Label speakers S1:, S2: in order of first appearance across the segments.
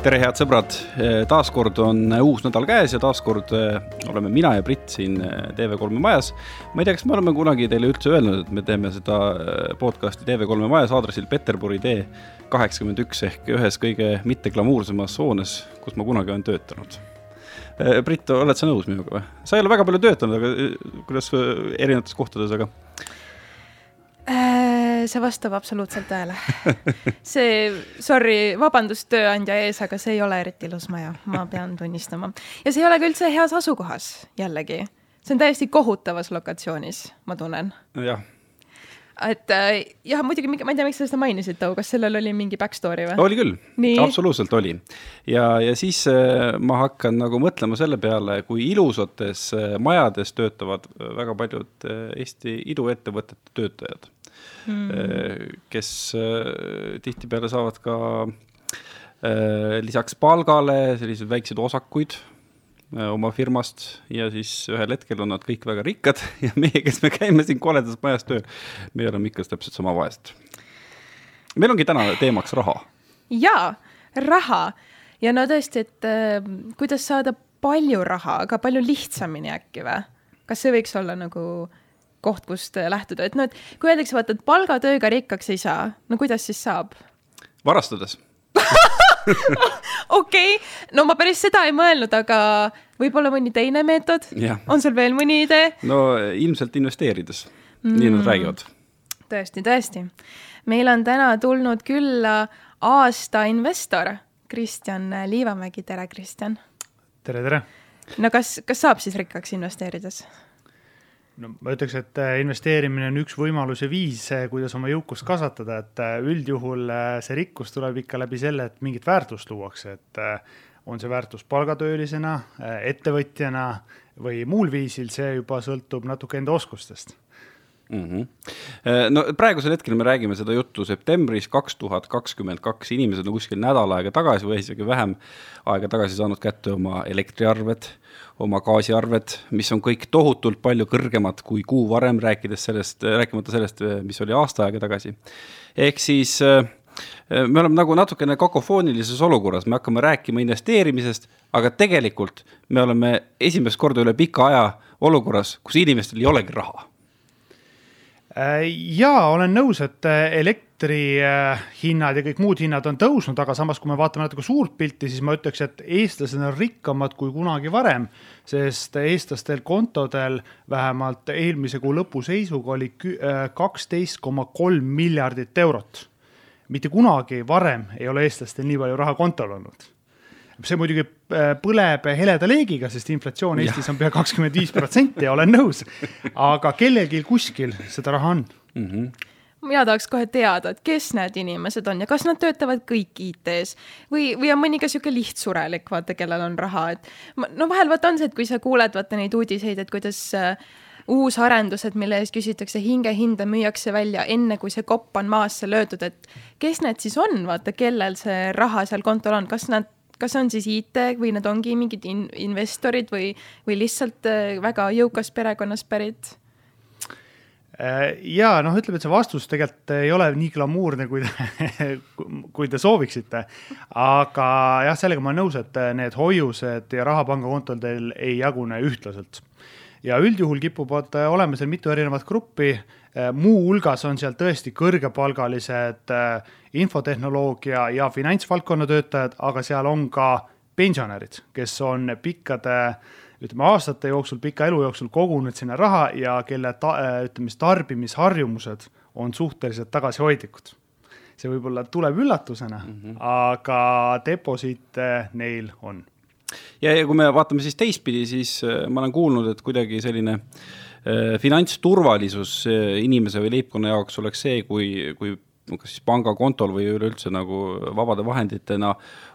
S1: tere, head sõbrad, taaskord on uus nädal käes ja taaskord eh, oleme mina ja Brit siin eh, TV3 majas. ma ei tea, kas me oleme kunagi teile üldse öelnud, et me teeme seda eh, podcast'i TV3 majas aadressil Peterburi tee kaheksakümmend üks ehk ühes kõige mitte glamuursemas hoones, kus ma kunagi olen töötanud. Brit, oled sa nõus minuga või? sa ei ole väga palju töötanud, aga kuidas erinevates kohtades, aga
S2: Äh, see vastab absoluutselt tõele. see, sorry, vabandust tööandja ees, aga see ei ole eriti ilus maja, ma pean tunnistama. ja see ei ole ka üldse heas asukohas, jällegi. see on täiesti kohutavas lokatsioonis, ma tunnen.
S1: jah
S2: et äh, jah, muidugi, ma ei tea, miks sa seda mainisid, Tau, kas sellel oli mingi back story või?
S1: oli küll, absoluutselt oli. ja, ja siis äh, ma hakkan nagu mõtlema selle peale, kui ilusates äh, majades töötavad väga paljud Eesti iduettevõtete töötajad mm., kes äh, tihtipeale saavad ka äh, lisaks palgale selliseid väikseid osakuid Äh, oma firmast ja siis ühel hetkel on nad kõik väga rikkad ja meie, kes me käime siin koledas majas tööl, me oleme ikka täpselt sama vaesed. meil ongi täna teemaks raha.
S2: jaa, raha ja no tõesti, et äh, kuidas saada palju raha, aga palju lihtsamini äkki või? kas see võiks olla nagu koht, kust lähtuda, et noh, et kui öeldakse, vaata, et palgatööga rikkaks ei saa, no kuidas siis saab?
S1: varastades
S2: okei okay., no ma päris seda ei mõelnud, aga võib-olla mõni teine meetod? on sul veel mõni idee?
S1: no ilmselt investeerides mm., nii nad räägivad.
S2: tõesti, tõesti. meil on täna tulnud külla aasta investor Kristjan Liivamägi, tere, Kristjan.
S3: tere, tere.
S2: no kas, kas saab siis rikkaks investeerides?
S3: No ma ütleks, et äh, investeerimine on üks võimalus ja viis, äh, kuidas oma jõukust kasvatada, et äh, üldjuhul see rikkus tuleb ikka läbi selle, et mingit väärtust luuakse, et on see väärtus palgatöölisena, ettevõtjana või muul viisil, see juba sõltub natuke enda oskustest
S1: mm. -hmm. no praegusel hetkel me räägime seda juttu septembris kaks tuhat kakskümmend kaks, inimesed on kuskil nädal aega tagasi või isegi vähem aega tagasi saanud kätte oma elektriarved, oma gaasiarved, mis on kõik tohutult palju kõrgemad kui kuu varem, rääkides sellest, rääkimata sellest, mis oli aasta aega tagasi. ehk siis äh, me oleme nagu natukene kakofoonilises olukorras, me hakkame rääkima investeerimisest, aga tegelikult me oleme esimest korda üle pika aja olukorras, kus inimestel ei olegi raha
S3: Äh, ja olen nõus, et äh, elektrihinnad äh, ja kõik muud hinnad on tõusnud, aga samas, kui me vaatame natuke suurt pilti, siis ma ütleks, et eestlased on rikkamad kui kunagi varem, sest eestlastel kontodel vähemalt eelmise kuu lõpu seisuga oli kaksteist koma kolm miljardit eurot. mitte kunagi varem ei ole eestlastel nii palju raha kontol olnud see muidugi äh, põleb heleda leegiga, sest inflatsioon Eestis on pea kakskümmend viis protsenti, olen nõus. aga kellelgi kuskil seda raha on mm.
S2: -hmm mina tahaks kohe teada, et kes need inimesed on ja kas nad töötavad kõik IT-s või, või on mõni ka sihuke lihtsurelik, vaata, kellel on raha, et no vahel vaata on see, et kui sa kuuled vaata neid uudiseid, et kuidas äh, uusarendused, mille eest küsitakse hingehinda, müüakse välja enne, kui see kopp on maasse löödud, et kes need siis on, vaata, kellel see raha seal kontol on, kas nad kas on siis IT või need ongi mingid in investorid või, või lihtsalt äh, väga jõukast perekonnast pärit?
S3: Äh, ja noh, ütleme, et see vastus tegelikult ei ole nii glamuurne, kui te, kui te sooviksite. aga jah, sellega ma olen nõus, et need hoiused ja raha pangakontodel ei jagune ühtlaselt. Ja üldjuhul kipuvad olema seal mitu erinevat gruppi Äh, muuhulgas on seal tõesti kõrgepalgalised äh, infotehnoloogia ja finantsvaldkonna töötajad, aga seal on ka pensionärid, kes on pikkade ütleme aastate jooksul, pika elu jooksul kogunud sinna raha ja kelle ta, äh, ütleme siis tarbimisharjumused on suhteliselt tagasihoidlikud. see võib-olla tuleb üllatusena mm, -hmm. aga deposiite neil on.
S1: Ja, ja kui me vaatame siis teistpidi, siis ma olen kuulnud, et kuidagi selline äh, Äh, finantsturvalisus inimese või leibkonna jaoks oleks see, kui, kui kas siis pangakontol või üleüldse nagu vabade vahenditena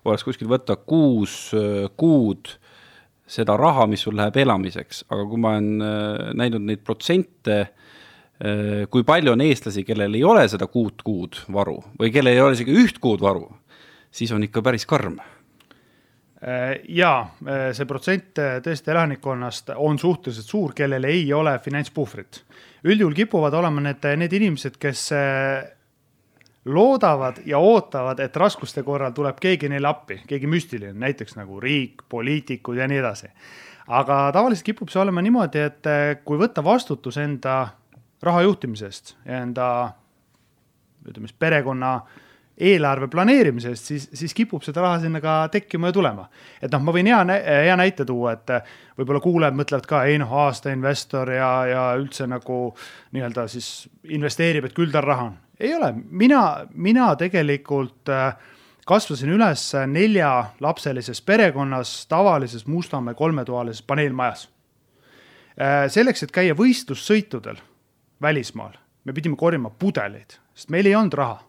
S1: oleks kuskil võtta kuus äh, kuud seda raha, mis sul läheb elamiseks, aga kui ma olen äh, näinud neid protsente, kui palju on eestlasi, kellel ei ole seda kuut kuud varu või kellel ei ole isegi üht kuud varu, siis on ikka päris karm.
S3: Äh, ja äh, see protsent äh, tõesti elanikkonnast on suhteliselt suur, kellel ei ole finantspuhvrit. üldjuhul kipuvad olema need, need inimesed, kes loodavad ja ootavad, et raskuste korral tuleb keegi neile appi, keegi müstiline, näiteks nagu riik, poliitikud ja nii edasi. aga tavaliselt kipub see olema niimoodi, et kui võtta vastutus enda raha juhtimisest ja enda ütleme siis perekonna eelarve planeerimisest, siis, siis kipub seda raha sinna ka tekkima ja tulema. et noh, ma võin hea, hea näite tuua, et võib-olla kuulajad mõtlevad ka, ei noh, aasta investor ja, ja üldse nagu nii-öelda siis investeerib, et küll tal raha on. ei ole, mina, mina tegelikult äh, kasvasin üles neljalapselises perekonnas tavalises Mustamäe kolmetoalises paneelmajas. Äh, selleks, et käia võistlussõitudel välismaal, me pidime korjama pudeleid, sest meil ei olnud raha.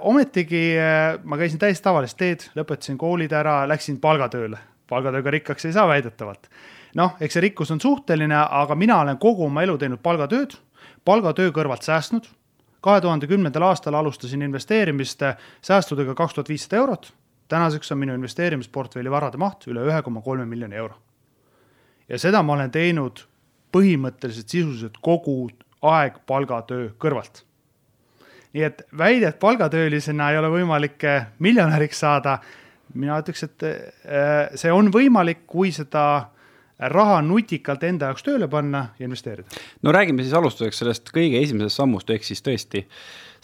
S3: Ometigi äh, ma käisin täiesti tavalist teed, lõpetasin koolid ära, läksin palgatööle. palgatööga rikkaks ei saa väidetavalt. noh, eks see rikkus on suhteline, aga mina olen kogu oma elu teinud palgatööd, palgatöö kõrvalt säästnud. kahe tuhande kümnendal aastal alustasin investeerimist säästudega kaks tuhat viissada eurot. tänaseks on minu investeerimisportfelli varade maht üle ühe koma kolme miljoni euro. ja seda ma olen teinud põhimõtteliselt sisuliselt kogu aeg palgatöö kõrvalt nii et väide, et palgatöölisena ei ole võimalik eh, miljonäriks saada, mina ütleks, et eh, see on võimalik, kui seda raha nutikalt enda jaoks tööle panna ja investeerida.
S1: no räägime siis alustuseks sellest kõige esimesest sammust, ehk siis tõesti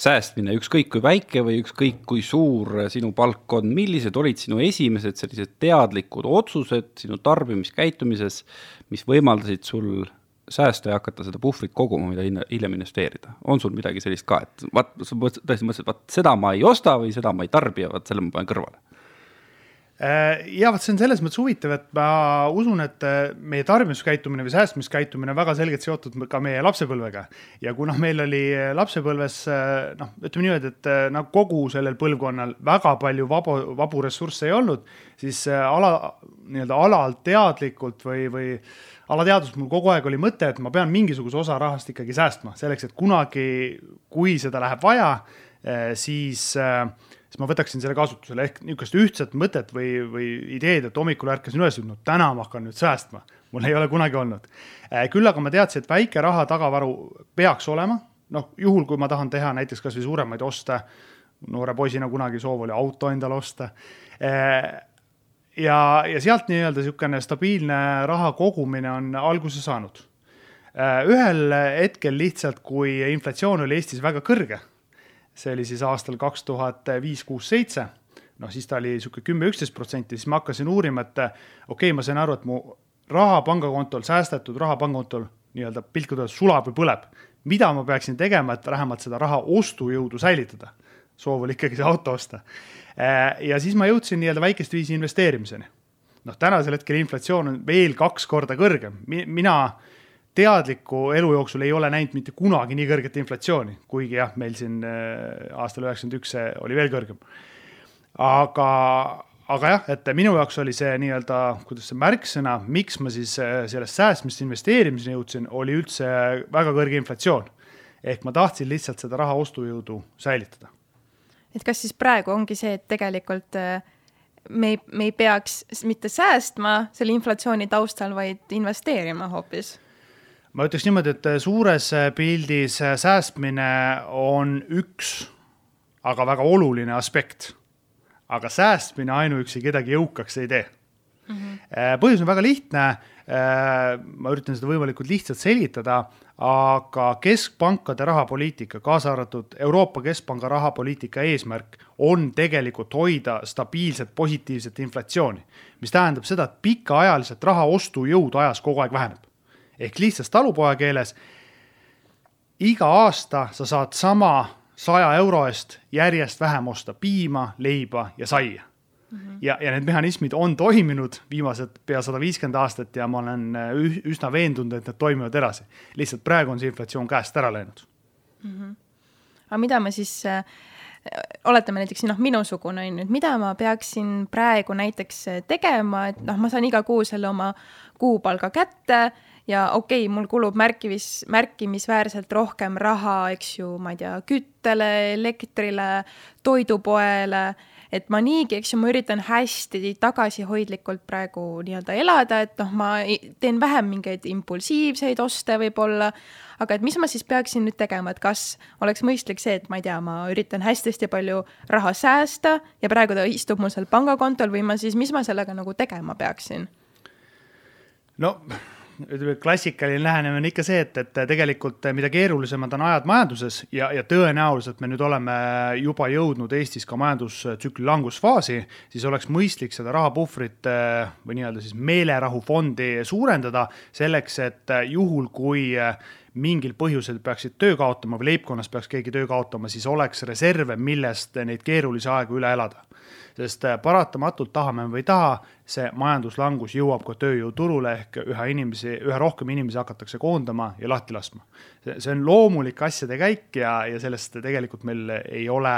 S1: säästmine, ükskõik kui väike või ükskõik kui suur sinu palk on, millised olid sinu esimesed sellised teadlikud otsused sinu tarbimiskäitumises, mis võimaldasid sul säästa ja hakata seda puhvrit koguma, mida hiljem investeerida. on sul midagi sellist ka, et vaat, sa tõesti mõtlesid, vaat seda ma ei osta või seda ma ei tarbi ja vaat selle ma panen kõrvale?
S3: Äh, ja vot see on selles mõttes huvitav, et ma usun, et äh, meie tarbimiskäitumine või säästmiskäitumine on väga selgelt seotud ka meie lapsepõlvega. ja kuna meil oli äh, lapsepõlves noh, ütleme niimoodi, et nagu kogu sellel põlvkonnal väga palju vabu, vabu ressursse ei olnud, siis ala, nii-öelda alalt teadlikult või, või alateadvus mul kogu aeg oli mõte, et ma pean mingisuguse osa rahast ikkagi säästma selleks, et kunagi, kui seda läheb vaja, eh, siis, eh, siis ma võtaksin selle kasutusele ehk niisugust ühtset mõtet või, või ideed, et hommikul ärkasin üles, et no täna ma hakkan nüüd säästma. mul ei ole kunagi olnud. Eh, küll aga ma teadsin, et väike raha tagavaru peaks olema, noh, juhul kui ma tahan teha näiteks kasvõi suuremaid oste, noore poisina kunagi soov oli auto endale osta ja, ja sealt nii-öelda niisugune stabiilne raha kogumine on alguse saanud. Äh, ühel hetkel lihtsalt, kui inflatsioon oli Eestis väga kõrge, see oli siis aastal kaks tuhat viis, kuus, seitse, noh siis ta oli niisugune kümme, üksteist protsenti, siis ma hakkasin uurima, et okei okay,, ma sain aru, et mu raha pangakontol, säästetud raha pangakontol nii-öelda piltlikult öeldes sulab või põleb. mida ma peaksin tegema, et vähemalt seda raha ostujõudu säilitada? Soov oli ikkagi see auto osta Äh, ja siis ma jõudsin nii-öelda väikest viisi investeerimiseni. noh, tänasel hetkel inflatsioon on veel kaks korda kõrgem, mina teadliku elu jooksul ei ole näinud mitte kunagi nii kõrget inflatsiooni, kuigi jah, meil siin äh, aastal üheksakümmend üks see oli veel kõrgem. aga, aga jah, et minu jaoks oli see nii-öelda, kuidas see märksõna, miks ma siis äh, sellest säästmist investeerimiseni jõudsin, oli üldse väga kõrge inflatsioon. ehk ma tahtsin lihtsalt seda raha ostujõudu säilitada
S2: et kas siis praegu ongi see, et tegelikult äh, me ei, me ei peaks mitte säästma selle inflatsiooni taustal, vaid investeerima hoopis?
S3: ma ütleks niimoodi, et äh, suures äh, pildis säästmine on üks, aga väga oluline aspekt. aga säästmine ainuüksi kedagi jõukaks ei tee mm. -hmm. põhjus on väga lihtne. ma üritan seda võimalikult lihtsalt selgitada aga keskpankade rahapoliitika, kaasa arvatud Euroopa Keskpanga rahapoliitika eesmärk on tegelikult hoida stabiilset positiivset inflatsiooni, mis tähendab seda, et pikaajaliselt raha ostujõud ajas kogu aeg väheneb. ehk lihtsas talupoja keeles, iga aasta sa saad sama saja euro eest järjest vähem osta piima, leiba ja saia -hmm. ja, ja need mehhanismid on toiminud viimased pea sada viiskümmend aastat ja ma olen äh, üsna veendunud, et need toimivad edasi. lihtsalt praegu on see inflatsioon käest ära läinud
S2: mm. -hmm. aga mida ma siis äh, oletame näiteks noh, minusugune on ju, et mida ma peaksin praegu näiteks äh, tegema, et noh, ma saan iga kuu selle oma kuupalga kätte ja okei okay,, mul kulub märkimis, märkimisväärselt rohkem raha, eks ju, ma ei tea, küttele, elektrile, toidupoele et ma niigi, eks ju, ma üritan hästi tagasihoidlikult praegu nii-öelda elada, et noh, ma teen vähem mingeid impulsiivseid oste võib-olla, aga et mis ma siis peaksin nüüd tegema, et kas oleks mõistlik see, et ma ei tea, ma üritan hästi-hästi palju raha säästa ja praegu ta istub mul seal pangakontol või ma siis, mis ma sellega nagu tegema peaksin?
S3: no ütleme, klassikaline lähenemine on ikka see, et, et tegelikult mida keerulisemad on ajad majanduses ja, ja tõenäoliselt me nüüd oleme juba jõudnud Eestis ka majandustsükli langusfaasi, siis oleks mõistlik seda rahapuhvrit eh, või nii-öelda siis meelerahufondi suurendada selleks, et juhul, kui mingil põhjusel peaksid töö kaotama või leibkonnas peaks keegi töö kaotama, siis oleks reserve, millest neid keerulisi aegu üle elada sest äh, paratamatult tahame või ei taha, see majanduslangus jõuab ka tööjõuturule ehk üha inimesi, üha rohkem inimesi hakatakse koondama ja lahti laskma. see on loomulik asjade käik ja, ja sellest tegelikult meil ei ole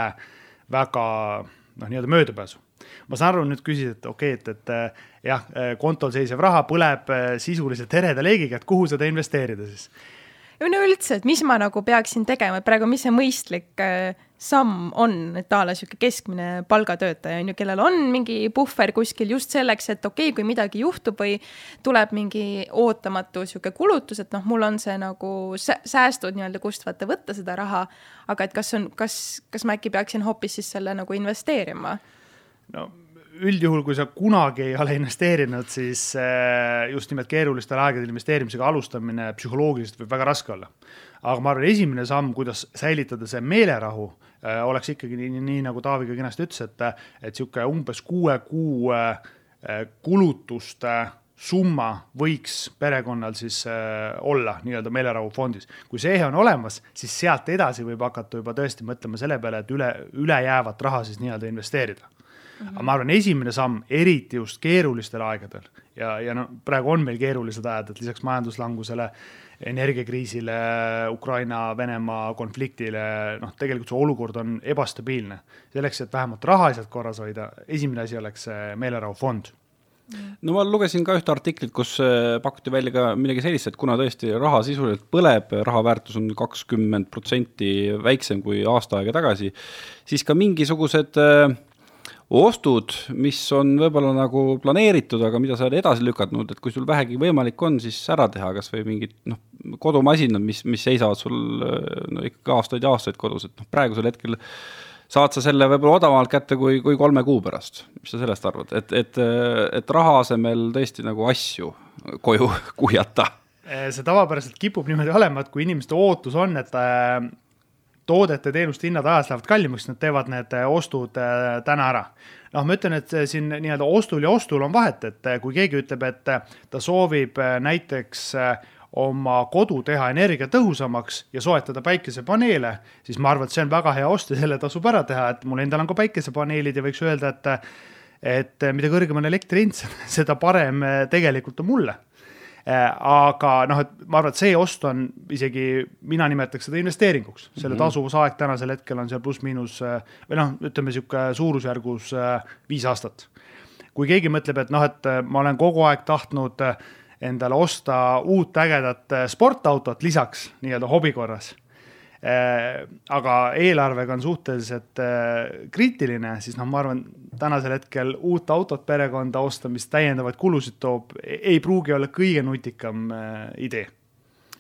S3: väga noh, nii-öelda möödapääsu ma saan aru, nüüd küsisid, et okei okay,, et, et äh, jah, äh, kontol seisev raha põleb sisuliselt hereda leegiga, et kuhu seda investeerida siis?
S2: No üldse, et mis ma nagu peaksin tegema, et praegu, mis see mõistlik äh, samm on, et a la sihuke keskmine palgatöötaja on ju, kellel on mingi puhver kuskil just selleks, et okei okay,, kui midagi juhtub või tuleb mingi ootamatu sihuke kulutus, et noh, mul on see nagu säästud nii-öelda, kust vaata võtta seda raha. aga et kas on, kas, kas ma äkki peaksin hoopis siis selle nagu investeerima?
S3: no üldjuhul, kui sa kunagi ei ole investeerinud, siis äh, just nimelt keerulistel aegadel investeerimisega alustamine psühholoogiliselt võib väga raske olla. aga ma arvan, esimene samm, kuidas säilitada see meelerahu, äh, oleks ikkagi nii, nii, nagu Taavi ka kenasti ütles, et, et niisugune umbes kuue kuu äh, kulutuste summa võiks perekonnal siis äh, olla nii-öelda meelerahufondis. kui see on olemas, siis sealt edasi võib hakata juba tõesti mõtlema selle peale, et üle, ülejäävat raha siis nii-öelda investeerida -hmm. aga ma arvan, esimene samm, eriti just keerulistel aegadel ja, ja no praegu on meil keerulised ajad, et lisaks majanduslangusele, energiakriisile, Ukraina-Venemaa konfliktile, noh, tegelikult see olukord on ebastabiilne. selleks, et vähemalt rahaliselt korras hoida, esimene asi oleks meelerahufond
S1: no ma lugesin ka ühte artiklit, kus äh, pakuti välja ka midagi sellist, et kuna tõesti raha sisuliselt põleb, raha väärtus on kakskümmend protsenti väiksem kui aasta aega tagasi, siis ka mingisugused äh, ostud, mis on võib-olla nagu planeeritud, aga mida sa oled edasi lükanud, et kui sul vähegi võimalik on, siis ära teha, kas või mingid noh, kodumasinad, mis, mis seisavad sul no ikkagi aastaid ja aastaid kodus, et noh, praegusel hetkel saad sa selle võib-olla odavamalt kätte kui, kui kolme kuu pärast. mis sa sellest arvad, et, et, et raha asemel tõesti nagu asju koju kuhjata?
S3: see tavapäraselt kipub niimoodi olema, et kui inimeste ootus on, et toodete-teenuste hinnad ajas lähevad kallimaks, nad teevad need äh, ostud äh, täna ära. noh, ma ütlen, et siin nii-öelda ostul ja ostul on vahet, et äh, kui keegi ütleb, et ta soovib näiteks oma kodu teha energiatõhusamaks ja soetada päikesepaneele, siis ma arvan, et see on väga hea ost ja selle tasub ära teha, et mul endal on ka päikesepaneelid ja võiks öelda, et et mida kõrgem on elektri hind, seda parem tegelikult on mulle Äh, aga noh, et ma arvan, et see ost on isegi, mina nimetaks seda investeeringuks, selle mhm. tasuvusaeg tänasel hetkel on seal pluss-miinus äh, või noh, ütleme niisugune suurusjärgus äh, viis aastat. kui keegi mõtleb, et noh, et ma olen kogu aeg tahtnud endale osta uut ägedat sportautot lisaks nii-öelda hobi korras Äh, aga eelarvega on suhteliselt äh, kriitiline, siis noh, ma arvan, tänasel hetkel uut autot perekonda osta, mis täiendavaid kulusid toob, ei pruugi olla kõige nutikam äh, idee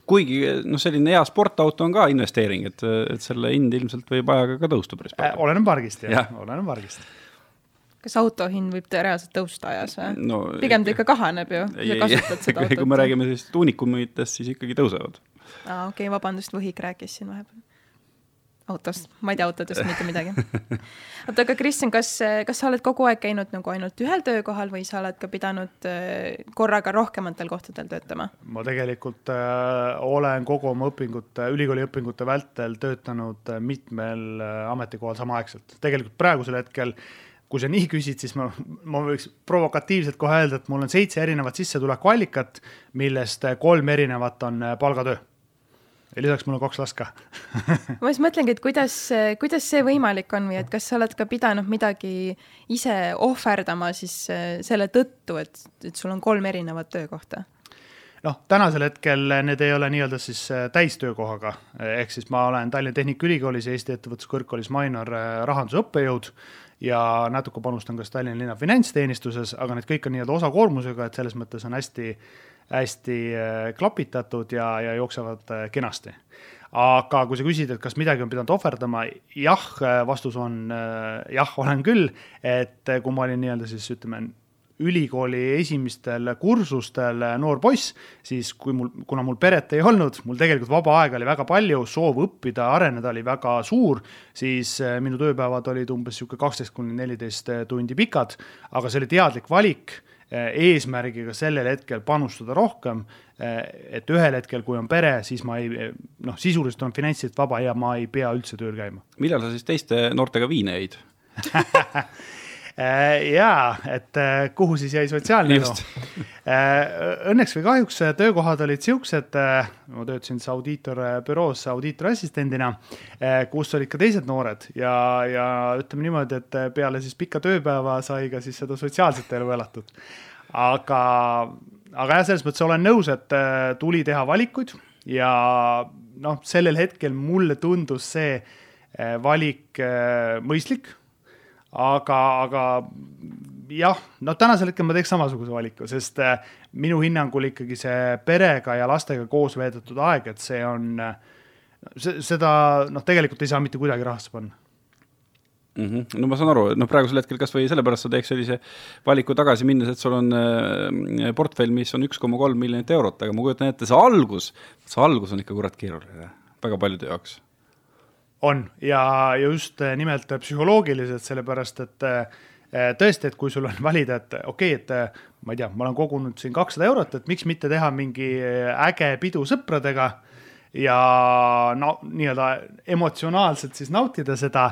S1: kuigi noh, selline hea sportauto on ka investeering, et, et selle hind ilmselt võib ajaga ka tõusta päris
S3: palju. oleneb pargist jah ja., oleneb pargist.
S2: kas auto hind võib reaalselt tõusta ajas või no,? pigem ta ikka kahaneb ju.
S1: kui me räägime sellistest uunikumitest, siis ikkagi tõusevad
S2: aa, okei okay,, vabandust, Võhik rääkis siin vahepeal autost, ma ei tea autodest mitte midagi. oota, aga Kristjan, kas, kas sa oled kogu aeg käinud nagu ainult ühel töökohal või sa oled ka pidanud äh, korraga rohkematel kohtadel töötama?
S3: ma tegelikult äh, olen kogu oma õpingute, ülikooli õpingute vältel töötanud äh, mitmel äh, ametikohal samaaegselt. tegelikult praegusel hetkel kui sa nii küsid, siis ma, ma võiks provokatiivselt kohe öelda, et mul on seitse erinevat sissetulekuallikat, millest kolm erinevat on palgatöö ja lisaks mul on kaks last ka
S2: ma just mõtlengi, et kuidas, kuidas see võimalik on või et kas sa oled ka pidanud midagi ise ohverdama siis äh, selle tõttu, et, et sul on kolm erinevat töökohta?
S3: noh, tänasel hetkel need ei ole nii-öelda siis äh, täistöökohaga, ehk siis ma olen Tallinna Tehnikaülikoolis ja Eesti Ettevõtluskõrgkoolis minor äh, rahanduse õppejõud ja natuke panustan ka Tallinna linna finantsteenistuses, aga need kõik on nii-öelda osakoormusega, et selles mõttes on hästi, hästi äh, klapitatud ja, ja jooksevad kenasti. aga kui sa küsid, et kas midagi on pidanud ohverdama, jah, vastus on jah, olen küll, et kui ma olin nii-öelda siis ütleme ülikooli esimestel kursustel noor poiss, siis kui mul, kuna mul peret ei olnud, mul tegelikult vaba aega oli väga palju, soov õppida, areneda oli väga suur, siis eh, minu tööpäevad olid umbes niisugune kaksteist kuni neliteist tundi pikad, aga see oli teadlik valik eh, eesmärgiga sellel hetkel panustada rohkem, eh, et ühel hetkel, kui on pere, siis ma ei noh, sisuliselt olen finantsiliselt vaba ja ma ei pea üldse tööl käima.
S1: millal sa siis teiste noortega viine jõid
S3: jaa, et äh, kuhu siis jäi sotsiaalne elu? Äh, õnneks või kahjuks töökohad olid siuksed, ma töötasin siis audiitorbüroos audiitorassistendina, kus olid ka teised noored ja, ja ütleme niimoodi, et peale siis pikka tööpäeva sai ka siis seda sotsiaalset elu elatud. aga, aga jah, selles mõttes olen nõus, et tuli teha valikuid ja noh, sellel hetkel mulle tundus see valik mõistlik aga, aga jah, no tänasel hetkel ma teeks samasuguse valiku, sest äh, minu hinnangul ikkagi see perega ja lastega koos veedetud aeg, et see on, äh, seda noh, tegelikult ei saa mitte kuidagi rahasse panna
S1: mm. -hmm. no ma saan aru, noh, praegusel hetkel kasvõi sellepärast sa teeks sellise valiku tagasi minnes, et sul on äh, portfell, mis on üks koma kolm miljonit eurot, aga ma kujutan ette, see algus, see algus on ikka kurat keeruline, väga paljude jaoks
S3: on ja, ja just eh, nimelt psühholoogiliselt, sellepärast et eh, tõesti, et kui sul on valida, et okei okay,, et eh, ma ei tea, ma olen kogunud siin kakssada eurot, et miks mitte teha mingi äge pidu sõpradega ja no nii-öelda emotsionaalselt siis nautida seda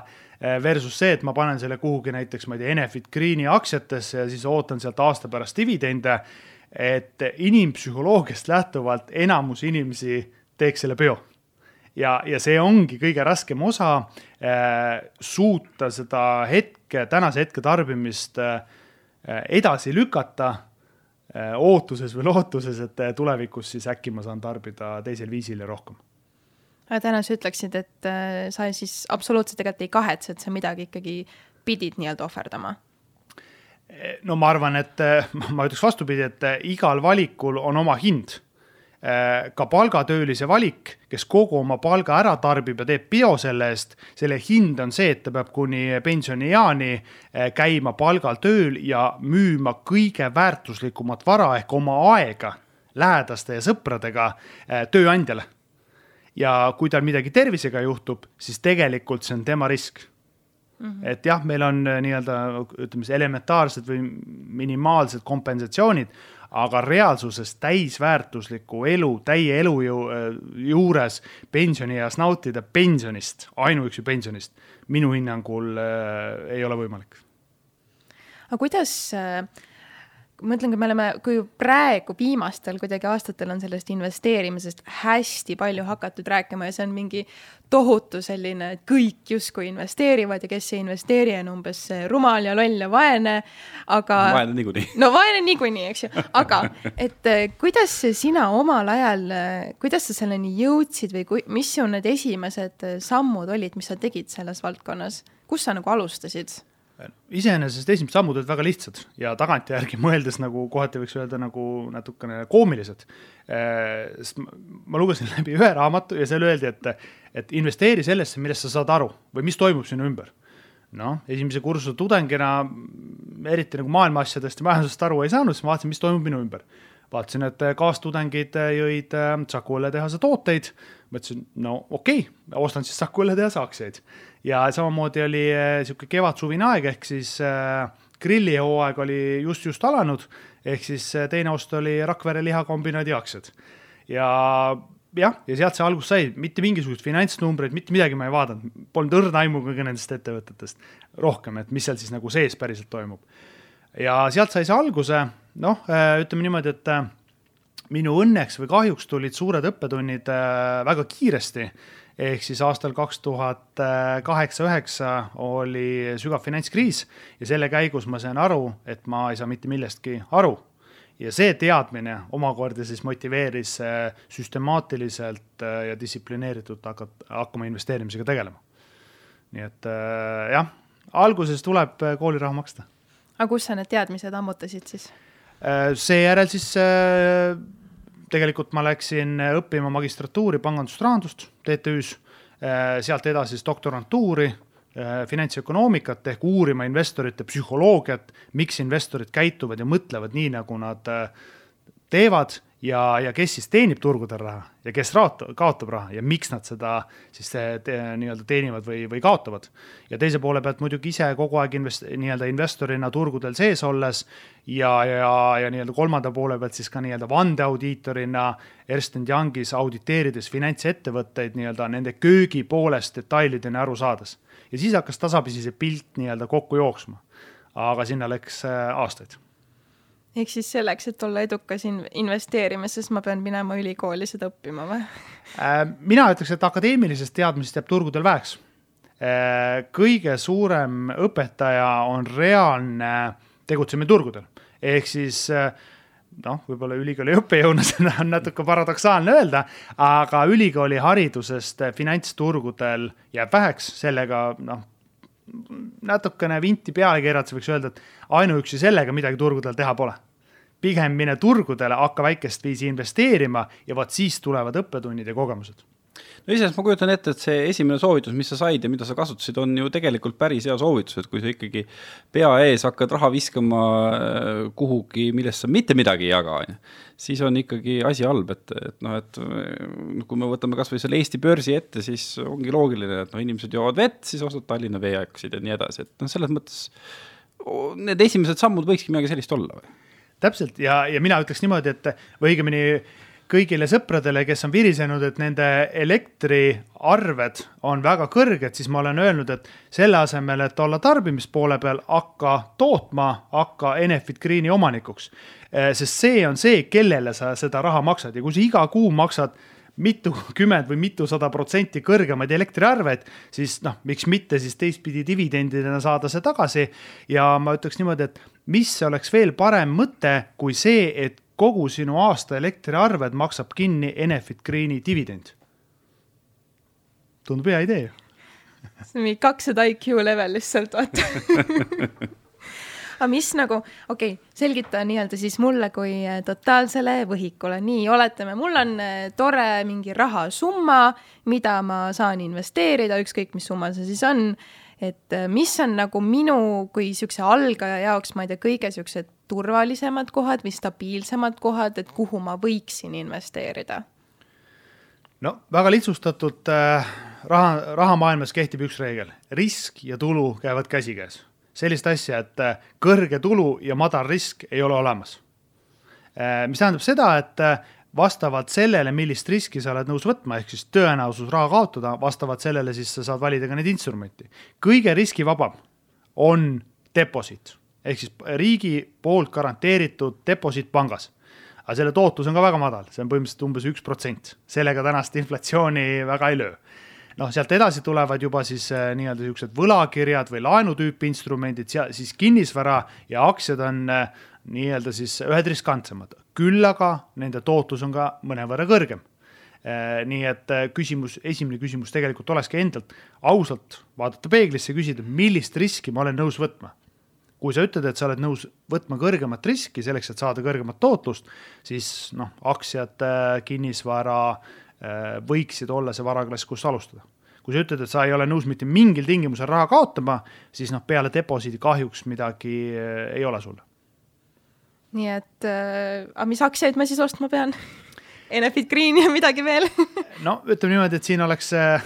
S3: versus see, et ma panen selle kuhugi näiteks, ma ei tea, Enefit Greeni aktsiatesse ja siis ootan sealt aasta pärast dividende. et inimpsühholoogiast lähtuvalt enamus inimesi teeks selle peo ja, ja see ongi kõige raskem osa äh,, suuta seda hetke, tänase hetke tarbimist äh, edasi lükata äh, ootuses või lootuses, et äh, tulevikus siis äkki ma saan tarbida teisel viisil ja rohkem.
S2: aga täna sa ütleksid, et äh, sa siis absoluutselt tegelikult ei kahetse, et sa midagi ikkagi pidid nii-öelda ohverdama?
S3: no ma arvan, et äh, ma ütleks vastupidi, et äh, igal valikul on oma hind Äh, ka palgatöölise valik, kes kogu oma palga ära tarbib ja teeb peo selle eest, selle hind on see, et ta peab kuni pensionieani äh, käima palgal tööl ja müüma kõige väärtuslikumat vara ehk oma aega lähedaste ja sõpradega äh, tööandjale. ja kui tal midagi tervisega juhtub, siis tegelikult see on tema risk Mm -hmm. et jah, meil on nii-öelda ütleme siis elementaarsed või minimaalsed kompensatsioonid, aga reaalsuses täisväärtuslikku elu, täie elujõu juures pensionieas nautida pensionist, ainuüksi pensionist, minu hinnangul äh, ei ole võimalik.
S2: aga kuidas äh ma ütlen, kui me oleme, kui praegu viimastel kuidagi aastatel on sellest investeerimisest hästi palju hakatud rääkima ja see on mingi tohutu selline, et kõik justkui investeerivad ja kes ei investeeri, on umbes rumal ja loll ja vaene, aga.
S1: vaene niikuinii.
S2: no vaene niikuinii, eks ju, aga et eh, kuidas sina omal ajal, kuidas sa selleni jõudsid või kui, mis su need esimesed sammud olid, mis sa tegid selles valdkonnas, kus sa nagu alustasid?
S3: Iseenesest esimesed sammud olid väga lihtsad ja tagantjärgi mõeldes nagu kohati võiks öelda nagu natukene koomilised. Äh, sest ma lugesin läbi ühe raamatu ja seal öeldi, et, et investeeri sellesse, millest sa saad aru või mis toimub sinu ümber. noh, esimese kursuse tudengina eriti nagu maailma asjadest ja majandusest aru ei saanud, siis ma vaatasin, mis toimub minu ümber vaatasin, et kaastudengid jõid äh, Saku õlletehase tooteid. mõtlesin, no okei okay,, ostan siis Saku õlletehase aktsiaid ja samamoodi oli äh, sihuke kevad-suvine aeg, ehk siis äh, grillihooaeg oli just-just alanud, ehk siis äh, teine ost oli Rakvere lihakombinaadi aktsiad. ja jah, ja sealt see algus sai, mitte mingisuguseid finantsnumbreid, mitte midagi ma ei vaadanud, polnud õrna aimu kõigi nendest ettevõtetest rohkem, et mis seal siis nagu sees päriselt toimub. ja sealt sai see alguse, noh, ütleme niimoodi, et minu õnneks või kahjuks tulid suured õppetunnid väga kiiresti ehk siis aastal kaks tuhat kaheksa, üheksa oli sügav finantskriis ja selle käigus ma sain aru, et ma ei saa mitte millestki aru. ja see teadmine omakorda siis motiveeris süstemaatiliselt ja distsiplineeritult hakata, hakkama investeerimisega tegelema. nii et jah, alguses tuleb kooliraha maksta.
S2: aga kus sa need teadmised ammutasid siis?
S3: Seejärel siis tegelikult ma läksin õppima magistratuuri pangandust, rahandust TTÜ-s, sealt edasi siis doktorantuuri Äh, finantsökonoomikat ehk uurima investorite psühholoogiat, miks investorid käituvad ja mõtlevad nii, nagu nad äh, teevad ja, ja kes siis teenib turgudel raha ja kes raot-, kaotab raha ja miks nad seda siis te, nii-öelda teenivad või, või kaotavad. ja teise poole pealt muidugi ise kogu aeg invest-, nii-öelda investorina turgudel sees olles ja, ja, ja nii-öelda kolmanda poole pealt siis ka nii-öelda vandeaudiitorina Ernst Youngis auditeerides finantsettevõtteid nii-öelda nende köögi poolest detailideni aru saades ja siis hakkas tasapisi see pilt nii-öelda kokku jooksma. aga sinna läks äh, aastaid.
S2: Ehk siis selleks, et olla edukas in investeerimises, ma pean minema ülikooli seda õppima või?
S3: Äh, mina ütleks, et akadeemilisest teadmisest jääb turgudel väheks. Äh, kõige suurem õpetaja on reaalne tegutsemine turgudel, ehk siis äh, noh, võib-olla ülikooli õppejõuna seda on natuke paradoksaalne öelda, aga ülikooli haridusest finantsturgudel jääb väheks, sellega noh, natukene vinti peale keerata, võiks öelda, et ainuüksi sellega midagi turgudel teha pole. pigem mine turgudele, hakka väikest viisi investeerima ja vot siis tulevad õppetunnid ja kogemused
S1: no iseenesest ma kujutan ette, et see esimene soovitus, mis sa said ja mida sa kasutasid, on ju tegelikult päris hea soovitus, et kui sa ikkagi pea ees hakkad raha viskama äh, kuhugi, millest sa mitte midagi ei jaga, on ju, siis on ikkagi asi halb, et, et noh, et äh, kui me võtame kasvõi selle Eesti börsi ette, siis ongi loogiline, et noh, inimesed joovad vett, siis ostad Tallinna veeaksid ja nii edasi, et noh, selles mõttes need esimesed sammud võikski midagi sellist olla või?
S3: täpselt ja, ja mina ütleks niimoodi, et või õigemini kõigile sõpradele, kes on virisenud, et nende elektriarved on väga kõrged, siis ma olen öelnud, et selle asemel, et olla tarbimispoole peal, hakka tootma, hakka Enefit Greeni omanikuks. Eh, sest see on see, kellele sa seda raha maksad ja kui sa iga kuu maksad mitukümmend või mitusada protsenti kõrgemaid elektriarveid, siis noh, miks mitte siis teistpidi dividendidena saada see tagasi. ja ma ütleks niimoodi, et mis oleks veel parem mõte kui see, et kogu sinu aasta elektriarved maksab kinni Enefit Greeni dividend. tundub hea idee.
S2: See on mingi kakssada IQ level lihtsalt, vaata. Aga mis nagu, okei okay,, selgita nii-öelda siis mulle kui äh, totaalsele võhikule, nii, oletame, mul on äh, tore mingi rahasumma, mida ma saan investeerida, ükskõik mis summa see siis on. Et äh, mis on nagu minu kui niisuguse algaja jaoks, ma ei tea, kõige niisugused turvalisemad kohad või stabiilsemad kohad, et kuhu ma võiksin investeerida?
S3: no väga lihtsustatult äh, raha, rahamaailmas kehtib üks reegel, risk ja tulu käivad käsikäes. sellist asja, et äh, kõrge tulu ja madal risk ei ole olemas äh,. mis tähendab seda, et äh, vastavalt sellele, millist riski sa oled nõus võtma, ehk siis tõenäosus raha kaotada, vastavalt sellele siis sa saad valida ka neid instrumenti. kõige riskivabam on deposiit ehk siis riigi poolt garanteeritud deposiit pangas. aga selle tootlus on ka väga madal, see on põhimõtteliselt umbes üks protsent, sellega tänast inflatsiooni väga ei löö noh, sealt edasi tulevad juba siis äh, nii-öelda niisugused võlakirjad või laenutüüpi instrumendid, siis kinnisvara ja aktsiad on äh, nii-öelda siis ühed riskantsemad, küll aga nende tootlus on ka mõnevõrra kõrgem. Äh, nii et küsimus, esimene küsimus tegelikult olekski endalt ausalt vaadata peeglisse küsida, millist riski ma olen nõus võtma. Kui sa ütled, et sa oled nõus võtma kõrgemat riski selleks, et saada kõrgemat tootlust, siis noh, aktsiad, kinnisvara võiksid olla see varaklass, kus alustada. Kui sa ütled, et sa ei ole nõus mitte mingil tingimusel raha kaotama, siis noh, peale deposiidi kahjuks midagi ei ole sul.
S2: Nii et äh,, aga mis aktsiaid ma siis ostma pean Enefit Green ja midagi veel
S3: no ütleme niimoodi, et siin oleks äh,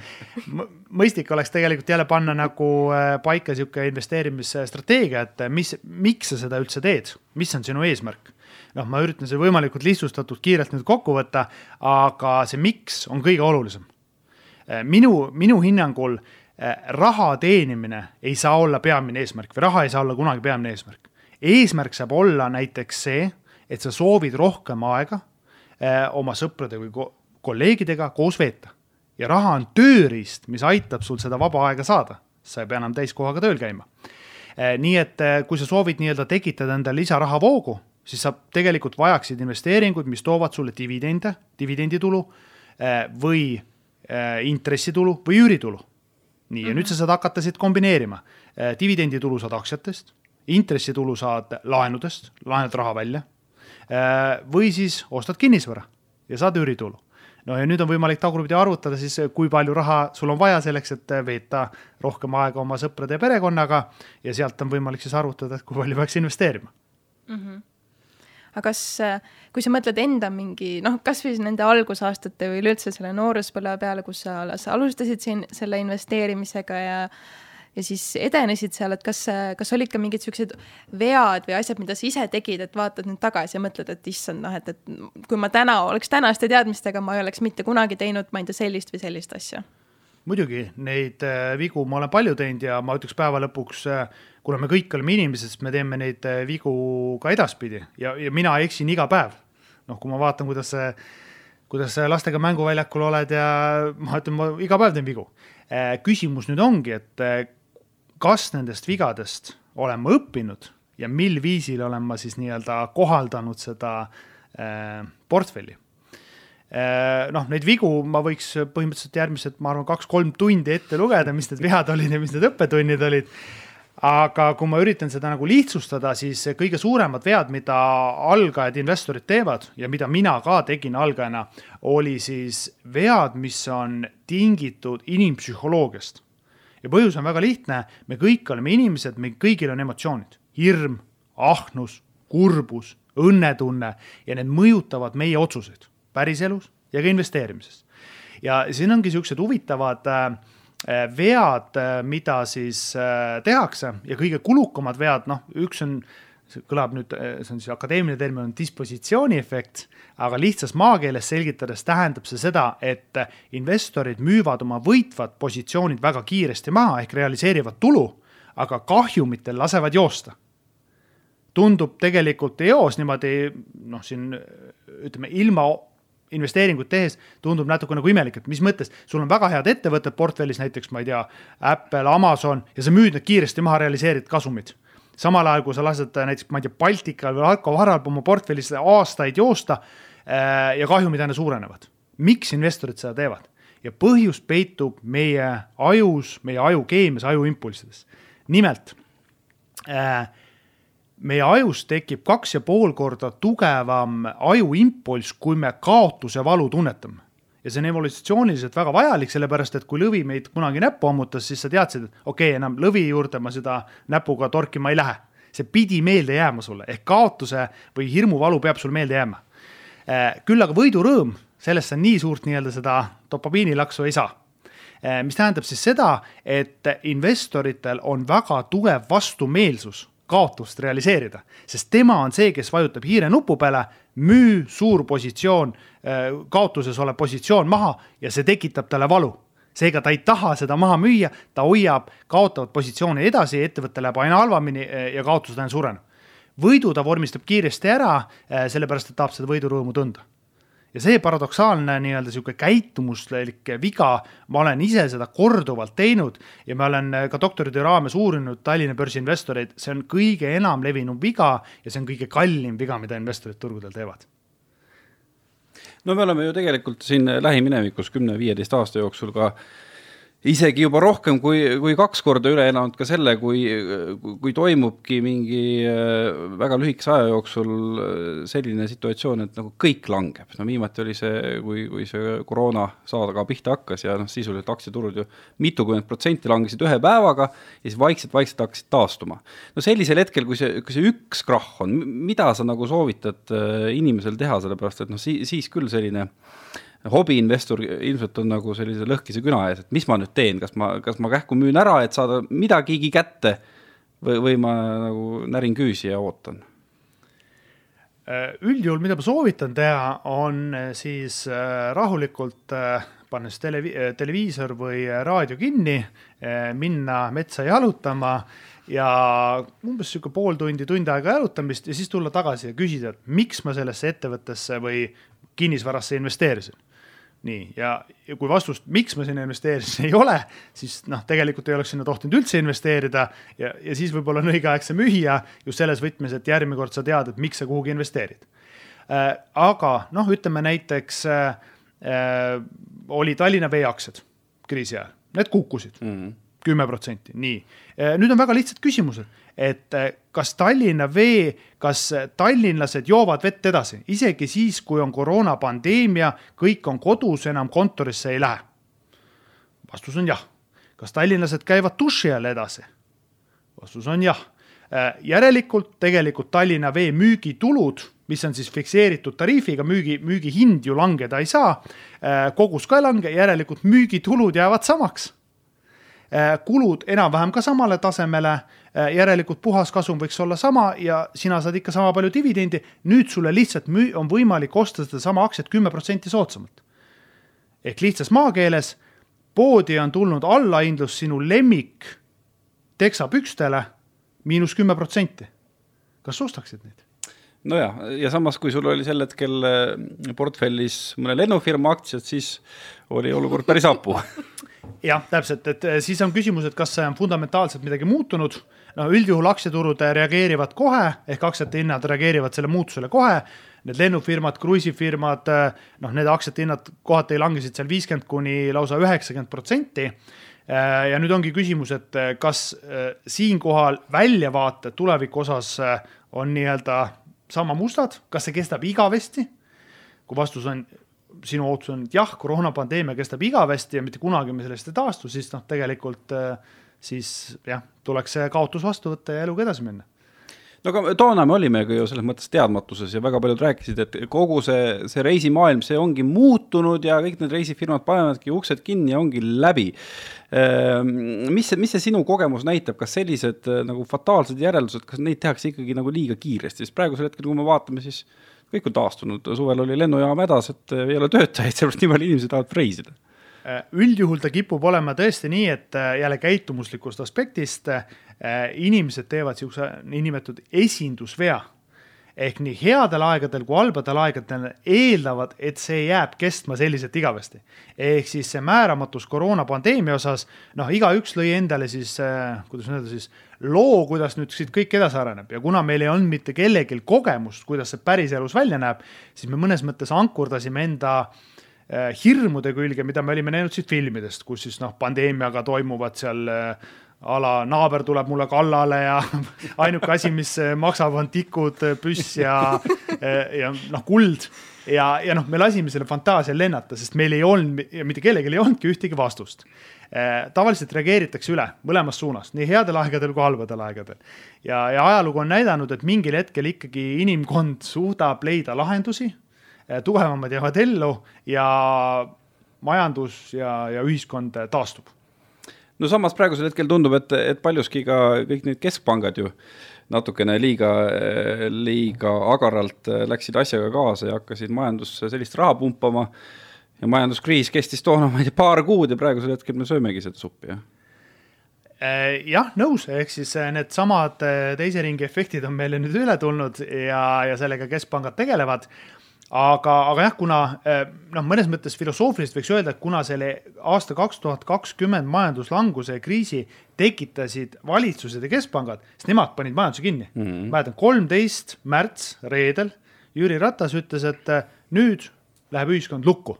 S3: mõistlik oleks tegelikult jälle panna nagu äh, paika sihuke investeerimisstrateegia, et äh, mis, miks sa seda üldse teed, mis on sinu eesmärk? noh, ma üritan selle võimalikult lihtsustatult kiirelt nüüd kokku võtta, aga see miks on kõige olulisem. minu, minu hinnangul raha teenimine ei saa olla peamine eesmärk või raha ei saa olla kunagi peamine eesmärk eesmärk saab olla näiteks see, et sa soovid rohkem aega oma sõprade või ko kolleegidega koos veeta. ja raha on tööriist, mis aitab sul seda vaba aega saada, sa ei pea enam täiskohaga tööl käima äh,. nii et äh, kui sa soovid nii-öelda tekitada endale lisarahavoogu, siis sa tegelikult vajaksid investeeringuid, mis toovad sulle dividende, dividenditulu või intressitulu või üüritulu. nii, ja mm -hmm. nüüd sa saad hakata siit kombineerima. dividenditulu saad aktsiatest, intressitulu saad laenudest, laenad raha välja. Või siis ostad kinnisvara ja saad üüritulu no ja nüüd on võimalik tagurpidi arvutada siis, kui palju raha sul on vaja selleks, et veeta rohkem aega oma sõprade ja perekonnaga ja sealt on võimalik siis arvutada, et kui palju peaks investeerima mm.
S2: -hmm aga kas, kui sa mõtled enda mingi noh, kasvõi nende algusaastate või üleüldse selle nooruspõlve peale, kus sa alles alustasid siin selle investeerimisega ja ja siis edenesid seal, et kas, kas olid ka mingid siuksed vead või asjad, mida sa ise tegid, et vaatad nüüd tagasi ja mõtled, et issand, noh, et, et kui ma täna oleks tänaste teadmistega, ma ei oleks mitte kunagi teinud, ma ei tea, sellist või sellist asja
S3: muidugi neid äh, vigu ma olen palju teinud ja ma ütleks päeva lõpuks, äh, kuna me kõik oleme inimesed, siis me teeme neid äh, vigu ka edaspidi ja, ja mina eksin iga päev. noh, kui ma vaatan, kuidas, kuidas lastega mänguväljakul oled ja ma ütlen, ma iga päev teen vigu. küsimus nüüd ongi, et kas nendest vigadest olen ma õppinud ja mil viisil olen ma siis nii-öelda kohaldanud seda äh, portfelli äh,. noh, neid vigu ma võiks põhimõtteliselt järgmised, ma arvan, kaks-kolm tundi ette lugeda, mis need vead olid ja mis need õppetunnid olid. aga kui ma üritan seda nagu lihtsustada, siis kõige suuremad vead, mida algajad investorid teevad ja mida mina ka tegin algajana, oli siis vead, mis on tingitud inimpsühholoogiast ja põhjus on väga lihtne, me kõik oleme inimesed, meil kõigil on emotsioonid, hirm, ahnus, kurbus, õnnetunne ja need mõjutavad meie otsuseid päriselus ja ka investeerimises. ja siin ongi siuksed huvitavad äh, vead, äh, mida siis äh, tehakse ja kõige kulukamad vead, noh, üks on see kõlab nüüd, see on siis akadeemiline termin, on dispositsiooniefekt, aga lihtsas maakeeles selgitades tähendab see seda, et investorid müüvad oma võitvad positsioonid väga kiiresti maha ehk realiseerivad tulu, aga kahjumitel lasevad joosta. tundub tegelikult eos niimoodi noh, siin ütleme ilma investeeringut tehes tundub natuke nagu imelik, et mis mõttes, sul on väga head ettevõtted portfellis, näiteks ma ei tea, Apple, Amazon ja sa müüd need kiiresti maha, realiseerid kasumid samal ajal kui sa lased näiteks, ma ei tea, Baltikal või Arko Varal oma portfellis aastaid joosta äh, ja kahjumid aina suurenevad. miks investorid seda teevad? ja põhjus peitub meie ajus, meie ajukeemias, ajuimpulssides. nimelt äh, meie ajus tekib kaks ja pool korda tugevam ajuimpulss, kui me kaotuse valu tunnetame ja see on evolutsiooniliselt väga vajalik, sellepärast et kui lõvi meid kunagi näppu ammutas, siis sa teadsid, et okei okay,, enam lõvi juurde ma seda näpuga torkima ei lähe. see pidi meelde jääma sulle ehk kaotuse või hirmuvalu peab sul meelde jääma. Äh, küll aga võidurõõm, sellest sa nii suurt nii-öelda seda dopabiinilaksu ei saa äh, mis tähendab siis seda, et investoritel on väga tugev vastumeelsus kaotust realiseerida, sest tema on see, kes vajutab hiire nupu peale, müü suur positsioon, äh, kaotuses olev positsioon maha ja see tekitab talle valu. Seega ta ei taha seda maha müüa, ta hoiab kaotavat positsiooni edasi, ettevõte läheb aina halvemini äh, ja kaotused aina suurenevad. võidu ta vormistab kiiresti ära, äh, sellepärast et tahab seda võidurõõmu tunda ja see paradoksaalne nii-öelda sihuke käitumuslik viga, ma olen ise seda korduvalt teinud ja ma olen ka doktoritöö raames uurinud Tallinna börsi investoreid, see on kõige enam levinum viga ja see on kõige kallim viga, mida investorid turgudel teevad.
S1: No me oleme ju tegelikult siin lähiminevikus kümne-viieteist aasta jooksul ka äh, isegi juba rohkem kui, kui kaks korda üle elanud ka selle, kui, kui toimubki mingi äh, väga lühikese aja jooksul äh, selline situatsioon, et nagu kõik langeb. no viimati oli see, kui, kui see koroona saadaga pihta hakkas ja noh, sisuliselt aktsiaturud ju mitukümmend protsenti langesid ühe päevaga ja siis vaikselt-vaikselt hakkasid taastuma. no sellisel hetkel, kui see, kui see üks krahh on, mida sa nagu soovitad äh, inimesel teha, sellepärast et noh, siis, küll selline hobiinvestor ilmselt on nagu sellise lõhkise küna ees, et mis ma nüüd teen, kas ma, kas ma kähku müün ära, et saada midagigi kätte või, või ma nagu närin küüsi ja ootan?
S3: Äh, üldjuhul, mida ma soovitan teha, on äh, siis äh, rahulikult pannes televi-, televiisor või raadio kinni, minna metsa jalutama ja umbes sihuke pool tundi, tund aega jalutamist ja siis tulla tagasi ja küsida, et miks ma sellesse ettevõttesse või kinnisvarasse investeerisin nii, ja, kui vastust, miks ma sinna investeerisin, ei ole, siis noh, tegelikult ei oleks sinna tohtinud üldse investeerida ja, ja siis võib-olla on õige aeg see müüa just selles võtmes, et järgmine kord sa tead, et miks sa kuhugi investeerid äh,. aga noh, ütleme näiteks äh, äh, oli Tallinna Vee aktsiad kriisi ajal, need kukkusid mhm. kümme protsenti, nii. Äh, nüüd on väga lihtsad küsimused et eh, kas Tallinna Vee, kas tallinlased joovad vett edasi, isegi siis, kui on koroonapandeemia, kõik on kodus, enam kontorisse ei lähe? vastus on jah. kas tallinlased käivad duši all edasi? vastus on jah. Eh, järelikult tegelikult Tallinna Vee müügitulud, mis on siis fikseeritud tariifiga, müügi, müügihind ju langeda ei saa, eh, kogus ka ei lange, järelikult müügitulud jäävad samaks kulud enam-vähem ka samale tasemele Äh, järelikult puhaskasum võiks olla sama ja sina saad ikka sama palju dividendi. nüüd sulle lihtsalt müü-, on võimalik osta sedasama aktsiat kümme protsenti soodsamalt. ehk lihtsas maakeeles, poodi on tulnud allahindlus sinu lemmik teksapükstele miinus kümme protsenti. kas ostaksid neid?
S1: Nojah, ja samas, kui sul oli sel hetkel äh, portfellis mõne lennufirma aktsiad, siis oli olukord päris hapu.
S3: Jah, täpselt, et äh, siis on küsimus, et kas on fundamentaalselt midagi muutunud. No üldjuhul aktsiaturud reageerivad kohe ehk aktsiate hinnad reageerivad selle muutusele kohe. Need lennufirmad, kruiisifirmad, noh, need aktsiate hinnad kohati langesid seal viiskümmend kuni lausa üheksakümmend protsenti. Ja nüüd ongi küsimus, et kas äh, siinkohal väljavaated tuleviku osas äh, on nii-öelda sama mustad, kas see kestab igavesti? kui vastus on, sinu ootus on, et jah, koroonapandeemia kestab igavesti ja mitte kunagi me sellest ei taastu, siis noh, tegelikult äh, siis jah, tuleks see kaotus vastu võtta ja eluga edasi minna
S1: no aga toona me olimegi ju selles mõttes teadmatuses ja väga paljud rääkisid, et kogu see, see reisimaailm, see ongi muutunud ja kõik need reisifirmad panevadki uksed kinni ja ongi läbi. Ehm, mis see, mis see sinu kogemus näitab, kas sellised äh, nagu fataalsed järeldused, kas neid tehakse ikkagi nagu liiga kiiresti, sest praegusel hetkel, kui me vaatame, siis kõik on taastunud, suvel oli lennujaam hädas, et ei ole töötajaid, sellepärast nii palju inimesi tahavad reisida.
S3: Üldjuhul ta kipub olema tõesti nii, et äh, jälle käitumuslikust aspektist inimesed teevad niisuguse niinimetatud esindusvea. ehk nii headel aegadel kui halbadel aegadel eeldavad, et see jääb kestma selliselt igavesti. ehk siis see määramatus koroonapandeemia osas, noh, igaüks lõi endale siis, kuidas öelda siis, loo, kuidas nüüd siit kõik edasi areneb ja kuna meil ei olnud mitte kellelgi kogemust, kuidas see päriselus välja näeb, siis me mõnes mõttes ankurdasime enda äh, Äh, hirmude külge, mida me olime näinud siit filmidest, kus siis noh, pandeemiaga toimuvad seal äh, a la naaber tuleb mulle kallale ja ainuke asi, mis äh, maksab, on tikud, püss ja, ja noh, kuld. ja, ja noh, me lasime selle fantaasial lennata, sest meil ei olnud mitte kellelgi ei olnudki ühtegi vastust. tavaliselt reageeritakse üle mõlemas suunas, nii headel aegadel kui halbadel aegadel. ja, ja ajalugu on näidanud, et mingil hetkel ikkagi inimkond suudab leida lahendusi Eh, tugevamad jäävad ellu ja majandus ja, ja ühiskond taastub.
S1: No samas praegusel hetkel tundub, et, et paljuski ka kõik need keskpangad ju natukene liiga, liiga agaralt läksid asjaga kaasa ja hakkasid majandusse sellist raha pumpama. ja majanduskriis kestis toona, ma ei tea, paar kuud ja praegusel hetkel me söömegi seda suppi, jah.
S3: Eh, jah, nõus, ehk siis eh, needsamad teise ringi efektid on meile nüüd üle tulnud ja, ja sellega keskpangad tegelevad aga, aga jah, kuna eh, noh, mõnes mõttes filosoofiliselt võiks öelda, et kuna selle aasta kaks tuhat kakskümmend majanduslanguse ja kriisi tekitasid valitsused ja keskpangad, siis nemad panid majanduse kinni mm. -hmm. mäletan, kolmteist märts, reedel, Jüri Ratas ütles, et eh, nüüd läheb ühiskond lukku.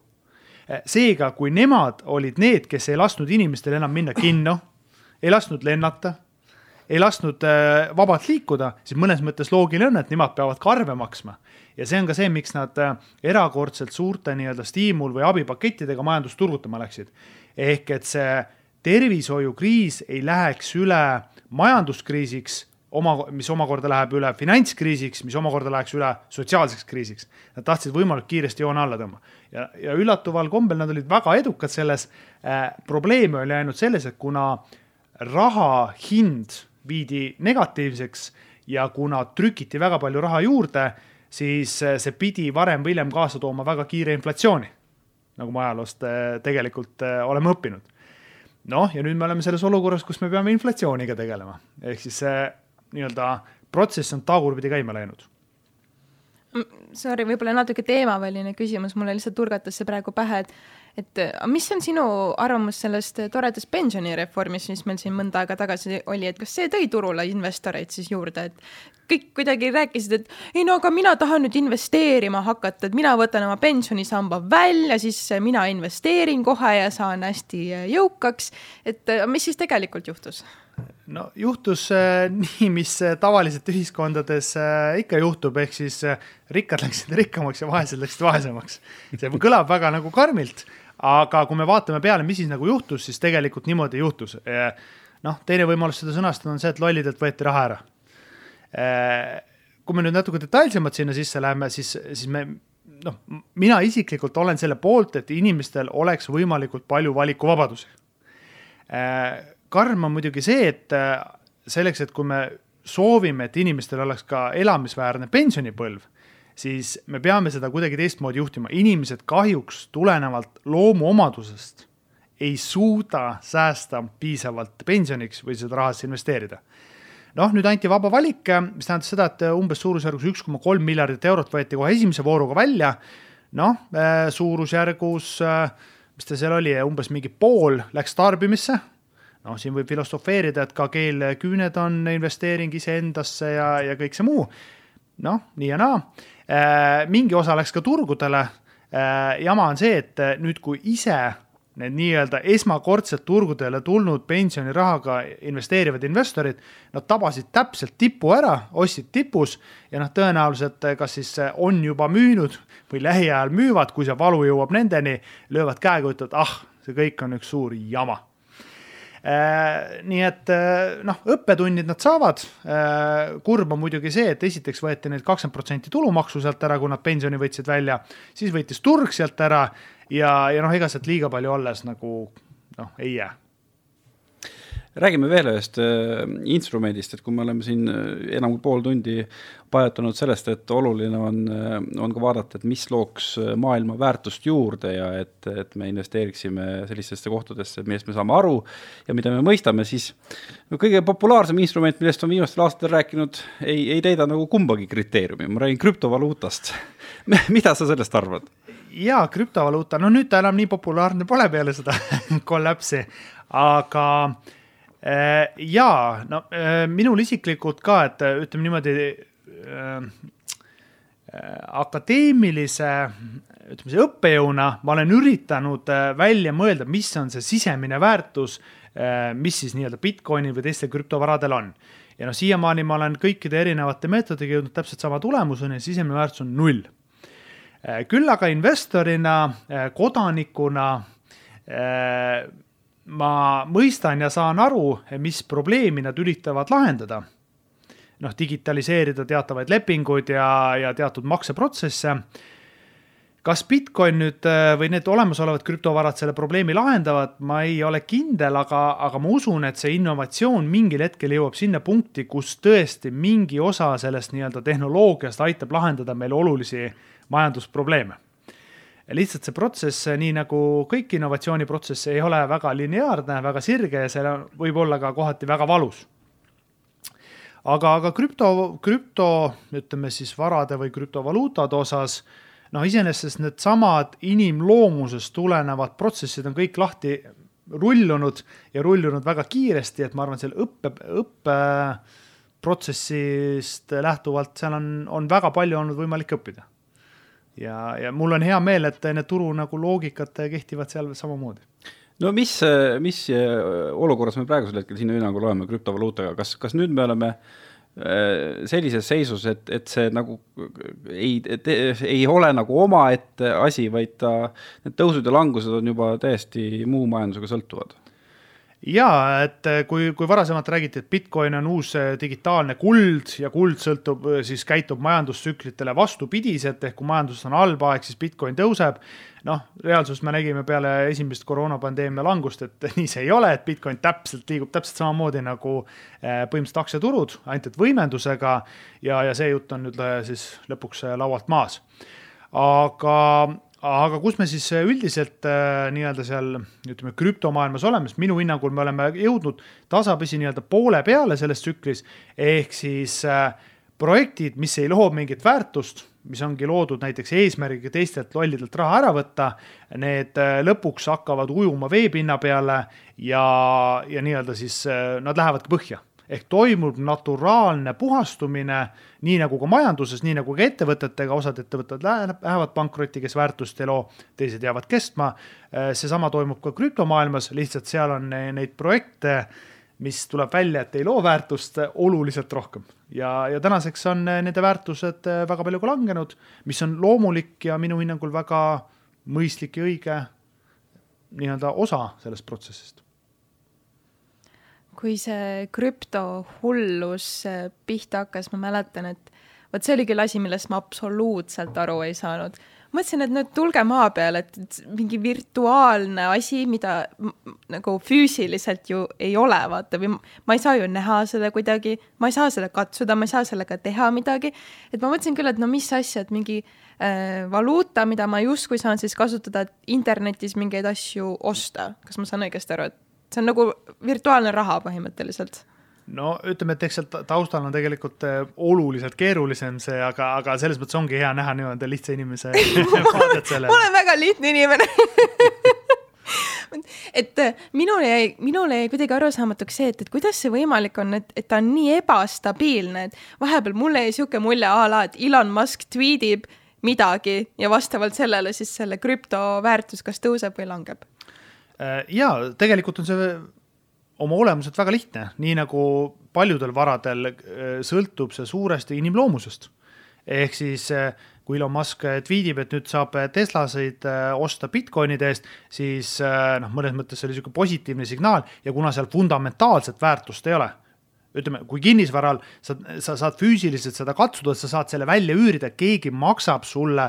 S3: Eh, seega, kui nemad olid need, kes ei lasknud inimestel enam minna kinno, ei lasknud lennata ei lasknud vabalt liikuda, siis mõnes mõttes loogiline on, et nemad peavad ka arve maksma ja see on ka see, miks nad äh, erakordselt suurte nii-öelda stiimul- või abipakettidega majandust turgutama läksid. ehk et see tervishoiukriis ei läheks üle majanduskriisiks, oma, mis omakorda läheb üle finantskriisiks, mis omakorda läheks üle sotsiaalseks kriisiks. Nad tahtsid võimalikult kiiresti joone alla tõmba ja, ja üllataval kombel nad olid väga edukad selles äh,. probleem oli ainult selles, et kuna raha hind viidi negatiivseks ja kuna trükiti väga palju raha juurde siis eh, see pidi varem või hiljem kaasa tooma väga kiire inflatsiooni, nagu me ajaloost eh, tegelikult eh, oleme õppinud. noh, ja nüüd me oleme selles olukorras, kus me peame inflatsiooniga tegelema, ehk siis see nii-öelda protsess on tagurpidi käima läinud
S2: Sorry, võib-olla natuke teemaväline küsimus, mulle lihtsalt turgatas see praegu pähe, et et mis on sinu arvamus sellest toredast pensionireformist, mis meil siin mõnda aega tagasi oli, et kas see tõi turule investoreid siis juurde, et kõik kuidagi rääkisid, et ei no aga mina tahan nüüd investeerima hakata, et mina võtan oma pensionisamba välja, siis mina investeerin kohe ja saan hästi jõukaks. et mis siis tegelikult juhtus?
S3: no juhtus äh, nii, mis äh, tavaliselt ühiskondades äh, ikka juhtub, ehk siis äh, rikkad läksid rikkamaks ja vaesed läksid vaesemaks. see kõlab väga nagu karmilt, aga kui me vaatame peale, mis siis nagu juhtus, siis tegelikult niimoodi juhtus. noh, teine võimalus seda sõnastada on see, et lollidelt võeti raha ära. Kui me nüüd natuke detailsemalt sinna sisse läheme, siis, siis me noh, mina isiklikult olen selle poolt, et inimestel oleks võimalikult palju valikuvabadust äh, karm on muidugi see, et äh, selleks, et kui me soovime, et inimestel oleks ka elamisväärne pensionipõlv, siis me peame seda kuidagi teistmoodi juhtima. inimesed kahjuks tulenevalt loomuomadusest ei suuda säästa piisavalt pensioniks või seda rahasse investeerida. noh, nüüd anti vaba valik, mis tähendas seda, et umbes suurusjärgus üks koma kolm miljardit eurot võeti kohe esimese vooruga välja. noh, äh, suurusjärgus, äh, mis ta seal oli, umbes mingi pool läks tarbimisse noh, siin võib filosofeerida, et ka keelküüned on investeering iseendasse ja, ja kõik see muu. Noh, nii ja naa. Äh, mingi osa läks ka turgudele. Äh, jama on see, et nüüd, kui ise need nii-öelda esmakordselt turgudele tulnud pensionirahaga investeerivad investorid, nad tabasid täpselt tipu ära, ostsid tipus ja noh, tõenäoliselt kas siis on juba müünud või lähiajal müüvad, kui see valu jõuab nendeni, löövad käega, ütlevad, ah, see kõik on üks suur jama Äh, nii et äh, noh, õppetunnid nad saavad. Äh, kurb on muidugi see, et esiteks võeti neilt kakskümmend protsenti tulumaksu sealt ära, kui nad pensioni võtsid välja, siis võttis turg sealt ära ja, ja noh, ega sealt liiga palju alles nagu noh, ei jää
S1: räägime veel ühest äh, instrumendist, et kui me oleme siin äh, enam kui pool tundi pajatanud sellest, et oluline on, äh, on ka vaadata, et mis looks maailma väärtust juurde ja et, et me investeeriksime sellistesse kohtadesse, millest me saame aru ja mida me mõistame, siis no kõige populaarsem instrument, millest on viimastel aastatel rääkinud, ei, ei täida nagu kumbagi kriteeriumi, ma räägin krüptovaluutast. Mida sa sellest arvad?
S3: jaa, krüptovaluuta, no nüüd ta enam nii populaarne pole peale seda kollapsi, aga äh, jaa, no äh, minul isiklikult ka, et äh, ütleme niimoodi akadeemilise, ütleme siis õppejõuna ma olen üritanud välja mõelda, mis on see sisemine väärtus, mis siis nii-öelda Bitcoinil või teistel krüptovaradel on. ja noh, siiamaani ma olen kõikide erinevate meetoditega jõudnud täpselt sama tulemuseni, sisemine väärtus on null. küll aga investorina, kodanikuna ma mõistan ja saan aru, mis probleemi nad üritavad lahendada. noh, digitaliseerida teatavaid lepinguid ja, ja teatud makseprotsesse. kas Bitcoin nüüd äh, või need olemasolevad krüptovarad selle probleemi lahendavad, ma ei ole kindel, aga, aga ma usun, et see innovatsioon mingil hetkel jõuab sinna punkti, kus tõesti mingi osa sellest nii-öelda tehnoloogiast aitab lahendada meil olulisi majandusprobleeme lihtsalt see protsess, nii nagu kõik innovatsiooniprotsess, ei ole väga lineaarne, väga sirge ja see võib olla ka kohati väga valus. aga, aga krüpto, krüpto, ütleme siis varade või krüptovaluutade osas, noh, iseenesest needsamad inimloomusest tulenevad protsessid on kõik lahti rullunud ja rullunud väga kiiresti, et ma arvan, selle õppe, õppeprotsessist lähtuvalt seal on, on väga palju olnud võimalik õppida ja, ja mul on hea meel, et need turu nagu loogikad kehtivad seal samamoodi
S1: no mis, mis olukorras me praegusel hetkel sinu hinnangul oleme krüptovaluutaga, kas, kas nüüd me oleme äh, sellises seisus, et, et see nagu ei, ei ole nagu omaette asi, vaid ta, need tõusud ja langused on juba täiesti muu majandusega sõltuvad?
S3: Ja et eh, kui, kui varasemalt räägiti, et Bitcoin on uus eh, digitaalne kuld ja kuld sõltub, eh, siis käitub majandustsüklitele vastupidiselt, ehk kui majanduses on halb aeg, siis Bitcoin tõuseb. noh, reaalsuses me nägime peale esimest koroonapandeemia langust, et nii see ei ole, et Bitcoin täpselt liigub täpselt samamoodi nagu põhimõtteliselt aktsiaturud, ainult et võimendusega ja, ja see jutt on nüüd siis lõpuks laualt maas. aga aga kus me siis äh, üldiselt äh, nii-öelda seal ütleme krüptomaailmas oleme, sest minu hinnangul me oleme jõudnud tasapisi nii-öelda poole peale selles tsüklis ehk siis äh, projektid, mis ei loo mingit väärtust, mis ongi loodud näiteks eesmärgiga teistelt lollidelt raha ära võtta, need lõpuks hakkavad ujuma veepinna peale ja, ja nii-öelda siis nad lähevadki põhja ehk toimub naturaalne puhastumine, nii nagu ka majanduses, nii nagu ka ettevõtetega, osad ettevõtted lähevad pankrotti, kes väärtust ei loo, teised jäävad kestma. Äh, seesama toimub ka krüptomaailmas, lihtsalt seal on neid projekte, mis tuleb välja, et ei loo väärtust oluliselt rohkem. Ja, ja tänaseks on nende väärtused väga palju ka langenud, mis on loomulik ja minu hinnangul väga mõistlik ja õige nii-öelda osa sellest protsessist
S2: kui see krüptohullus pihta hakkas, ma mäletan, et vot see oli küll asi, millest ma absoluutselt aru ei saanud. mõtlesin, et no tulge maa peale, et mingi virtuaalne asi, mida nagu füüsiliselt ju ei ole, vaata, või ma ei saa ju näha seda kuidagi, ma ei saa seda katsuda, ma ei saa sellega teha midagi. et ma mõtlesin küll, et no mis asja, et mingi äh, valuuta, mida ma justkui saan siis kasutada internetis mingeid asju osta, kas ma saan õigesti aru, et see on nagu virtuaalne raha põhimõtteliselt.
S3: No ütleme, et eks seal taustal on tegelikult äh, oluliselt keerulisem see, aga, aga selles mõttes ongi hea näha niimoodi lihtsa inimese vaadet sellele.
S2: ma olen väga lihtne inimene. Et äh, minule jäi, minule jäi kuidagi arusaamatuks see, et, et kuidas see võimalik on, et, et ta on nii ebastabiilne, et vahepeal mulle jäi sihuke mulje a la, et Elon Musk tweetib midagi ja vastavalt sellele siis selle krüpto väärtus kas tõuseb või langeb
S3: ja tegelikult on see oma olemuselt väga lihtne, nii nagu paljudel varadel äh, sõltub see suuresti inimloomusest. ehk siis äh, kui Elon Musk tweetib, et nüüd saab Teslasid osta Bitcoinide eest, siis noh, mõnes mõttes see oli niisugune positiivne signaal ja kuna seal fundamentaalset väärtust ei ole ütleme, kui kinnisvaral sa, sa saad füüsiliselt seda katsuda, sa saad selle välja üürida, keegi maksab sulle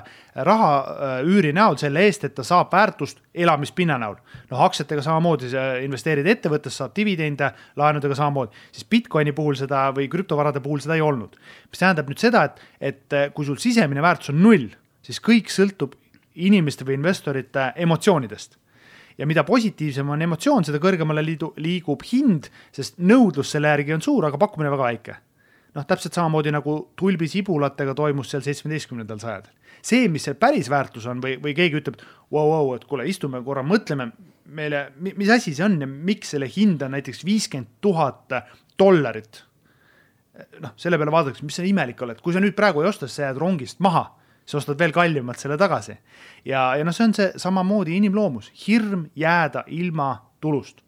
S3: raha äh, üüri näol selle eest, et ta saab väärtust elamispinna näol. noh, aktsiatega samamoodi, investeerid ettevõttesse, saad dividende, laenudega samamoodi, siis Bitcoini puhul seda või krüptovarade puhul seda ei olnud. mis tähendab nüüd seda, et, et äh, kui sul sisemine väärtus on null, siis kõik sõltub inimeste või investorite emotsioonidest ja mida positiivsem on emotsioon, seda kõrgemale liidu, liigub hind, sest nõudlus selle järgi on suur, aga pakkumine väga väike. noh, täpselt samamoodi nagu tulbisibulatega toimus seal seitsmeteistkümnendal sajandil. see, mis see päris väärtus on või, või keegi ütleb, vau, vau, et kuule, istume korra, mõtleme meile, mis asi see on ja miks selle hind on näiteks viiskümmend tuhat dollarit. noh, selle peale vaadatakse, mis sa imelik oled, kui sa nüüd praegu ei osta, siis sa jääd rongist maha sa ostad veel kallimalt selle tagasi. ja, ja noh, see on see samamoodi inimloomus, hirm jääda ilma tulust.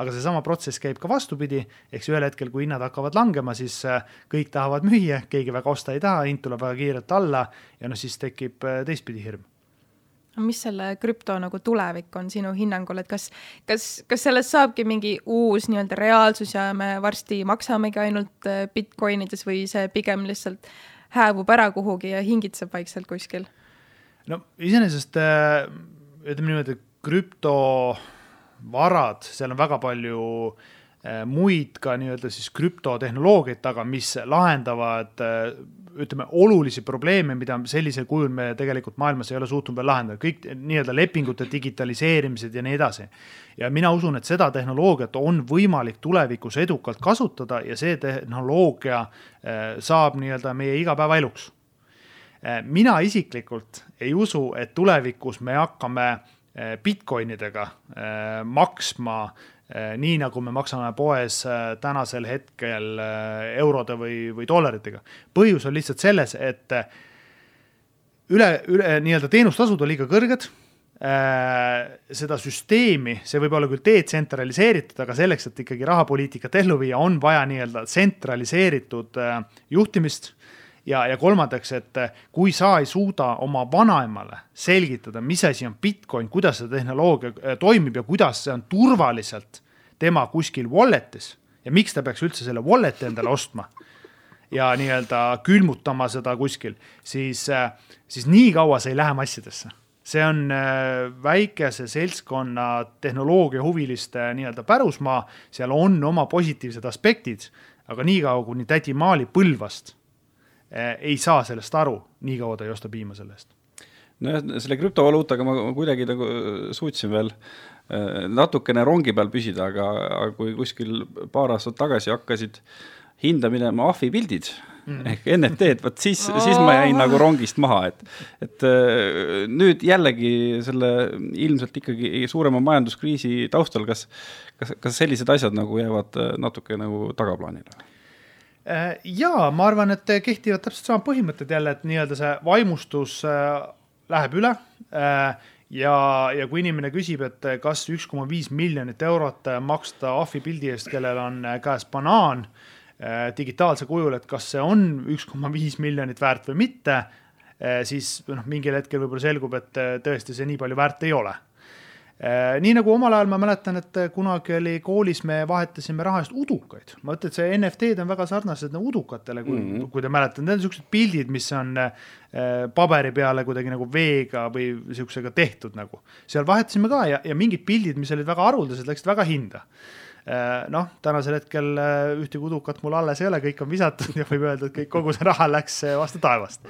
S3: Aga seesama protsess käib ka vastupidi, eks ühel hetkel, kui hinnad hakkavad langema, siis äh, kõik tahavad müüa, keegi väga osta ei taha, hind tuleb väga kiirelt alla ja noh, siis tekib äh, teistpidi hirm.
S2: Mis selle krüpto nagu tulevik on sinu hinnangul, et kas, kas, kas sellest saabki mingi uus nii-öelda reaalsus ja me varsti maksamegi ainult äh, Bitcoinides või see pigem lihtsalt hääbub ära kuhugi ja hingitseb vaikselt kuskil?
S3: no iseenesest äh, ütleme niimoodi, krüptovarad, seal on väga palju äh, muid ka nii-öelda siis krüptotehnoloogiaid taga, mis lahendavad äh, ütleme, olulisi probleeme, mida sellisel kujul me tegelikult maailmas ei ole suutnud veel lahendada, kõik nii-öelda lepingute digitaliseerimised ja nii edasi. ja mina usun, et seda tehnoloogiat on võimalik tulevikus edukalt kasutada ja see tehnoloogia eh, saab nii-öelda meie igapäevaeluks. Eh, mina isiklikult ei usu, et tulevikus me hakkame eh, Bitcoinidega maksma Eh, nii nagu me maksame poes eh, tänasel hetkel eh, eurode või, või dollaritega. põhjus on lihtsalt selles, et üle, üle nii-öelda teenustasud on liiga kõrged seda süsteemi, see võib olla küll detsentraliseeritud, aga selleks, et ikkagi rahapoliitikat ellu viia, on vaja nii-öelda tsentraliseeritud juhtimist ja, ja kolmandaks, et eh, kui sa ei suuda oma vanaemale selgitada, mis asi on Bitcoin, kuidas see tehnoloogia eh, toimib ja kuidas see on turvaliselt tema kuskil wallet'is ja miks ta peaks üldse selle wallet'i endale ostma ja nii-öelda külmutama seda kuskil, siis, eh, siis nii kaua see ei lähe massidesse. See on väikese seltskonna tehnoloogiahuviliste nii-öelda pärusmaa, seal on oma positiivsed aspektid, aga niikaua kuni tädi Maali Põlvast ei saa sellest aru, niikaua ta ei osta piima selle eest.
S1: nojah, selle krüptovaluutaga ma kuidagi nagu suutsin veel eh, natukene rongi peal püsida, aga, aga kui kuskil paar aastat tagasi hakkasid hinda minema ahvipildid, mm. ehk NFT-d, vot siis oh., siis ma jäin nagu rongist maha, et, et äh, nüüd jällegi selle ilmselt ikkagi suurema majanduskriisi taustal, kas, kas, kas sellised asjad nagu jäävad äh, natuke nagu tagaplaanile?
S3: Äh, ja ma arvan, et kehtivad täpselt samad põhimõtted jälle, et nii-öelda see vaimustus läheb üle ja, ja kui inimene küsib, et kas üks koma viis miljonit eurot maksta ahvipildi eest, kellel on käes banaan äh, digitaalse kujul, et kas see on üks koma viis miljonit väärt või mitte äh,, siis noh, mingil hetkel võib-olla selgub, et äh, tõesti see nii palju väärt ei ole. Äh, nii nagu omal ajal ma mäletan, et kunagi oli koolis, me vahetasime raha eest udukaid. ma ütlen, et see NFT-d on väga sarnased nagu udukatele, kui mm, -hmm. kui te mäletate, need on siuksed pildid, mis on äh, paberi peale kuidagi nagu veega või siuksega tehtud nagu. seal vahetasime ka ja, ja mingid pildid, mis olid väga haruldased, läksid väga hinda äh, noh, tänasel hetkel ühtegi udukat mul alles ei ole, kõik on visatud ja võib öelda, et kõik, kogu see raha läks vastu taevast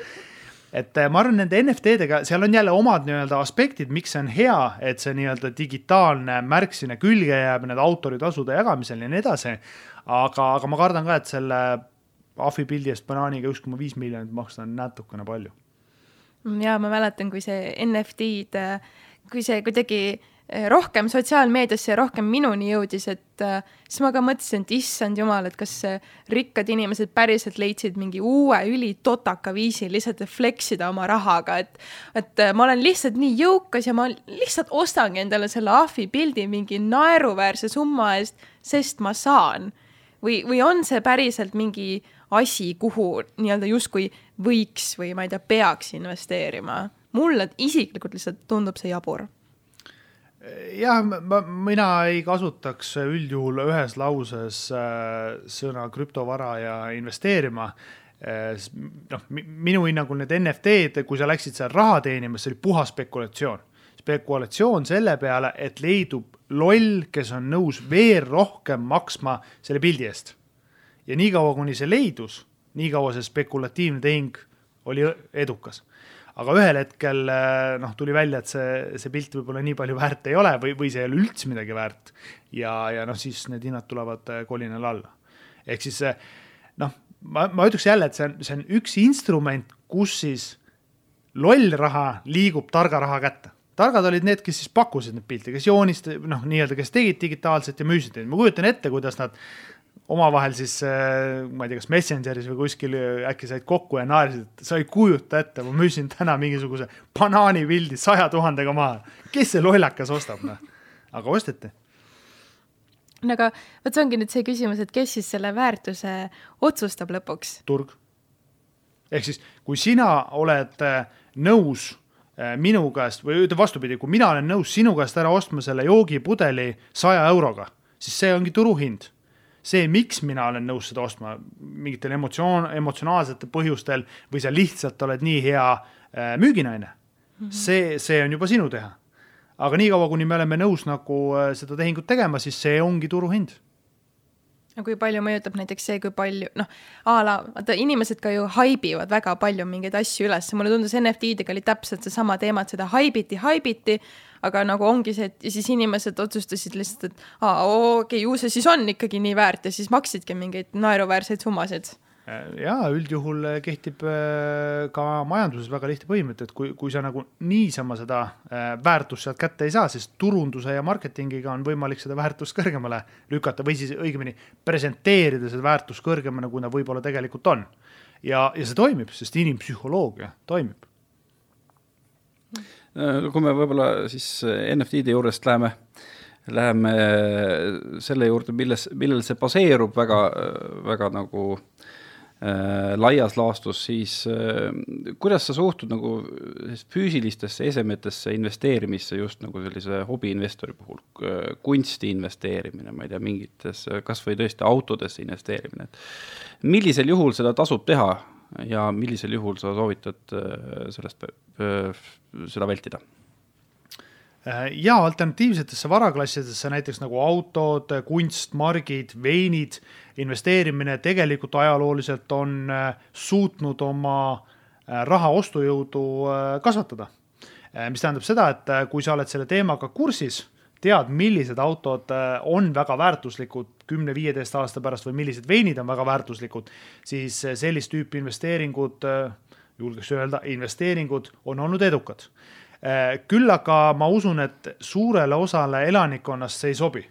S3: et äh, ma arvan, nende NFT-dega, seal on jälle omad nii-öelda aspektid, miks see on hea, et see nii-öelda digitaalne märk sinna külge jääb, need autoritasude jagamisel ja nii edasi. aga, aga ma kardan ka, et selle ahvipildi eest banaaniga üks koma viis miljonit maksta on natukene palju.
S2: ja ma mäletan, kui see NFT-d, kui see kuidagi Eh, rohkem sotsiaalmeediasse ja rohkem minuni jõudis, et äh, siis ma ka mõtlesin, et issand jumal, et kas rikkad inimesed päriselt leidsid mingi uue ülitotaka viisi lihtsalt flex ida oma rahaga, et et äh, ma olen lihtsalt nii jõukas ja ma lihtsalt ostangi endale selle ahvi pildi mingi naeruväärse summa eest, sest ma saan. või, või on see päriselt mingi asi, kuhu nii-öelda justkui võiks või ma ei tea, peaks investeerima? mulle isiklikult lihtsalt tundub see jabur
S3: jah, ma, mina ei kasutaks üldjuhul ühes lauses äh, sõna krüptovara ja investeerima äh,. noh, minu hinnangul need NFT-d, kui sa läksid seal raha teenima, see oli puhas spekulatsioon. spekulatsioon selle peale, et leidub loll, kes on nõus veel rohkem maksma selle pildi eest. ja niikaua, kuni see leidus, niikaua see spekulatiivne tehing oli edukas aga ühel hetkel eh, noh, tuli välja, et see, see pilt võib-olla nii palju väärt ei ole või, või see ei ole üldse midagi väärt. ja, ja noh, siis need hinnad tulevad eh, kolinal alla. ehk siis eh, noh, ma, ma ütleks jälle, et see on, see on üks instrument, kus siis loll raha liigub targa raha kätte targad olid need, kes siis pakkusid neid pilte, kes joonistasid, noh, nii-öelda, kes tegid digitaalselt ja müüsid neid. ma kujutan ette, kuidas nad omavahel siis äh, ma ei tea, kas Messengeris või kuskil äh, äkki said kokku ja naersid, et sa ei kujuta ette, ma müüsin täna mingisuguse banaanipildi saja tuhandega maha. kes see lollakas ostab, noh? aga osteti.
S2: no aga vot see ongi nüüd see küsimus, et kes siis selle väärtuse otsustab lõpuks?
S3: turg. ehk siis, kui sina oled äh, nõus minu käest või ütleme vastupidi, kui mina olen nõus sinu käest ära ostma selle joogipudeli saja euroga, siis see ongi turuhind see, miks mina olen nõus seda ostma mingitel emotsioon, emotsionaalsetel põhjustel või sa lihtsalt oled nii hea äh, müüginaine mm, -hmm. see, see on juba sinu teha. aga niikaua, kuni me oleme nõus nagu äh, seda tehingut tegema, siis see ongi turuhind
S2: no kui palju mõjutab näiteks see, kui palju noh, a la vaata inimesed ka ju haibivad väga palju mingeid asju üles, mulle tundus NFT-dega oli täpselt seesama teema, et seda haibiti, haibiti aga nagu ongi see, et siis inimesed otsustasid lihtsalt, et aa, okei okay,, ju see siis on ikkagi nii väärt ja siis maksidki mingeid naeruväärseid summasid
S3: ja üldjuhul äh, kehtib äh, ka majanduses väga lihtne põhimõte, et kui, kui sa nagu niisama seda väärtust sealt kätte ei saa, siis turunduse ja marketingiga on võimalik seda väärtust kõrgemale lükata või siis õigemini presenteerida seda väärtust kõrgemana, kui ta võib-olla tegelikult on. ja, ja see toimib, sest inimpsühholoogia toimib
S1: Äh, kui me võib-olla siis äh, NFT-de juurest läheme, läheme äh, selle juurde, milles, millel see baseerub väga, väga nagu äh, laias laastus, siis äh, kuidas sa suhtud nagu füüsilistesse esemetesse investeerimisse just nagu sellise hobiinvestori puhul, kunsti investeerimine, ma ei tea, mingites, kas või tõesti autodesse investeerimine, et millisel juhul seda tasub teha ja millisel juhul sa soovitad äh, sellest, äh, seda vältida?
S3: Äh, ja alternatiivsetesse varaklassidesse, näiteks nagu autod, kunst, margid, veinid, investeerimine tegelikult ajalooliselt on suutnud oma raha ostujõudu kasvatada. mis tähendab seda, et kui sa oled selle teemaga kursis, tead, millised autod äh, on väga väärtuslikud kümne-viieteist aasta pärast või millised veinid on väga väärtuslikud, siis äh, sellist tüüpi investeeringud, julgeks öelda, investeeringud on olnud edukad. Küll aga ma usun, et suurele osale elanikkonnast see ei sobi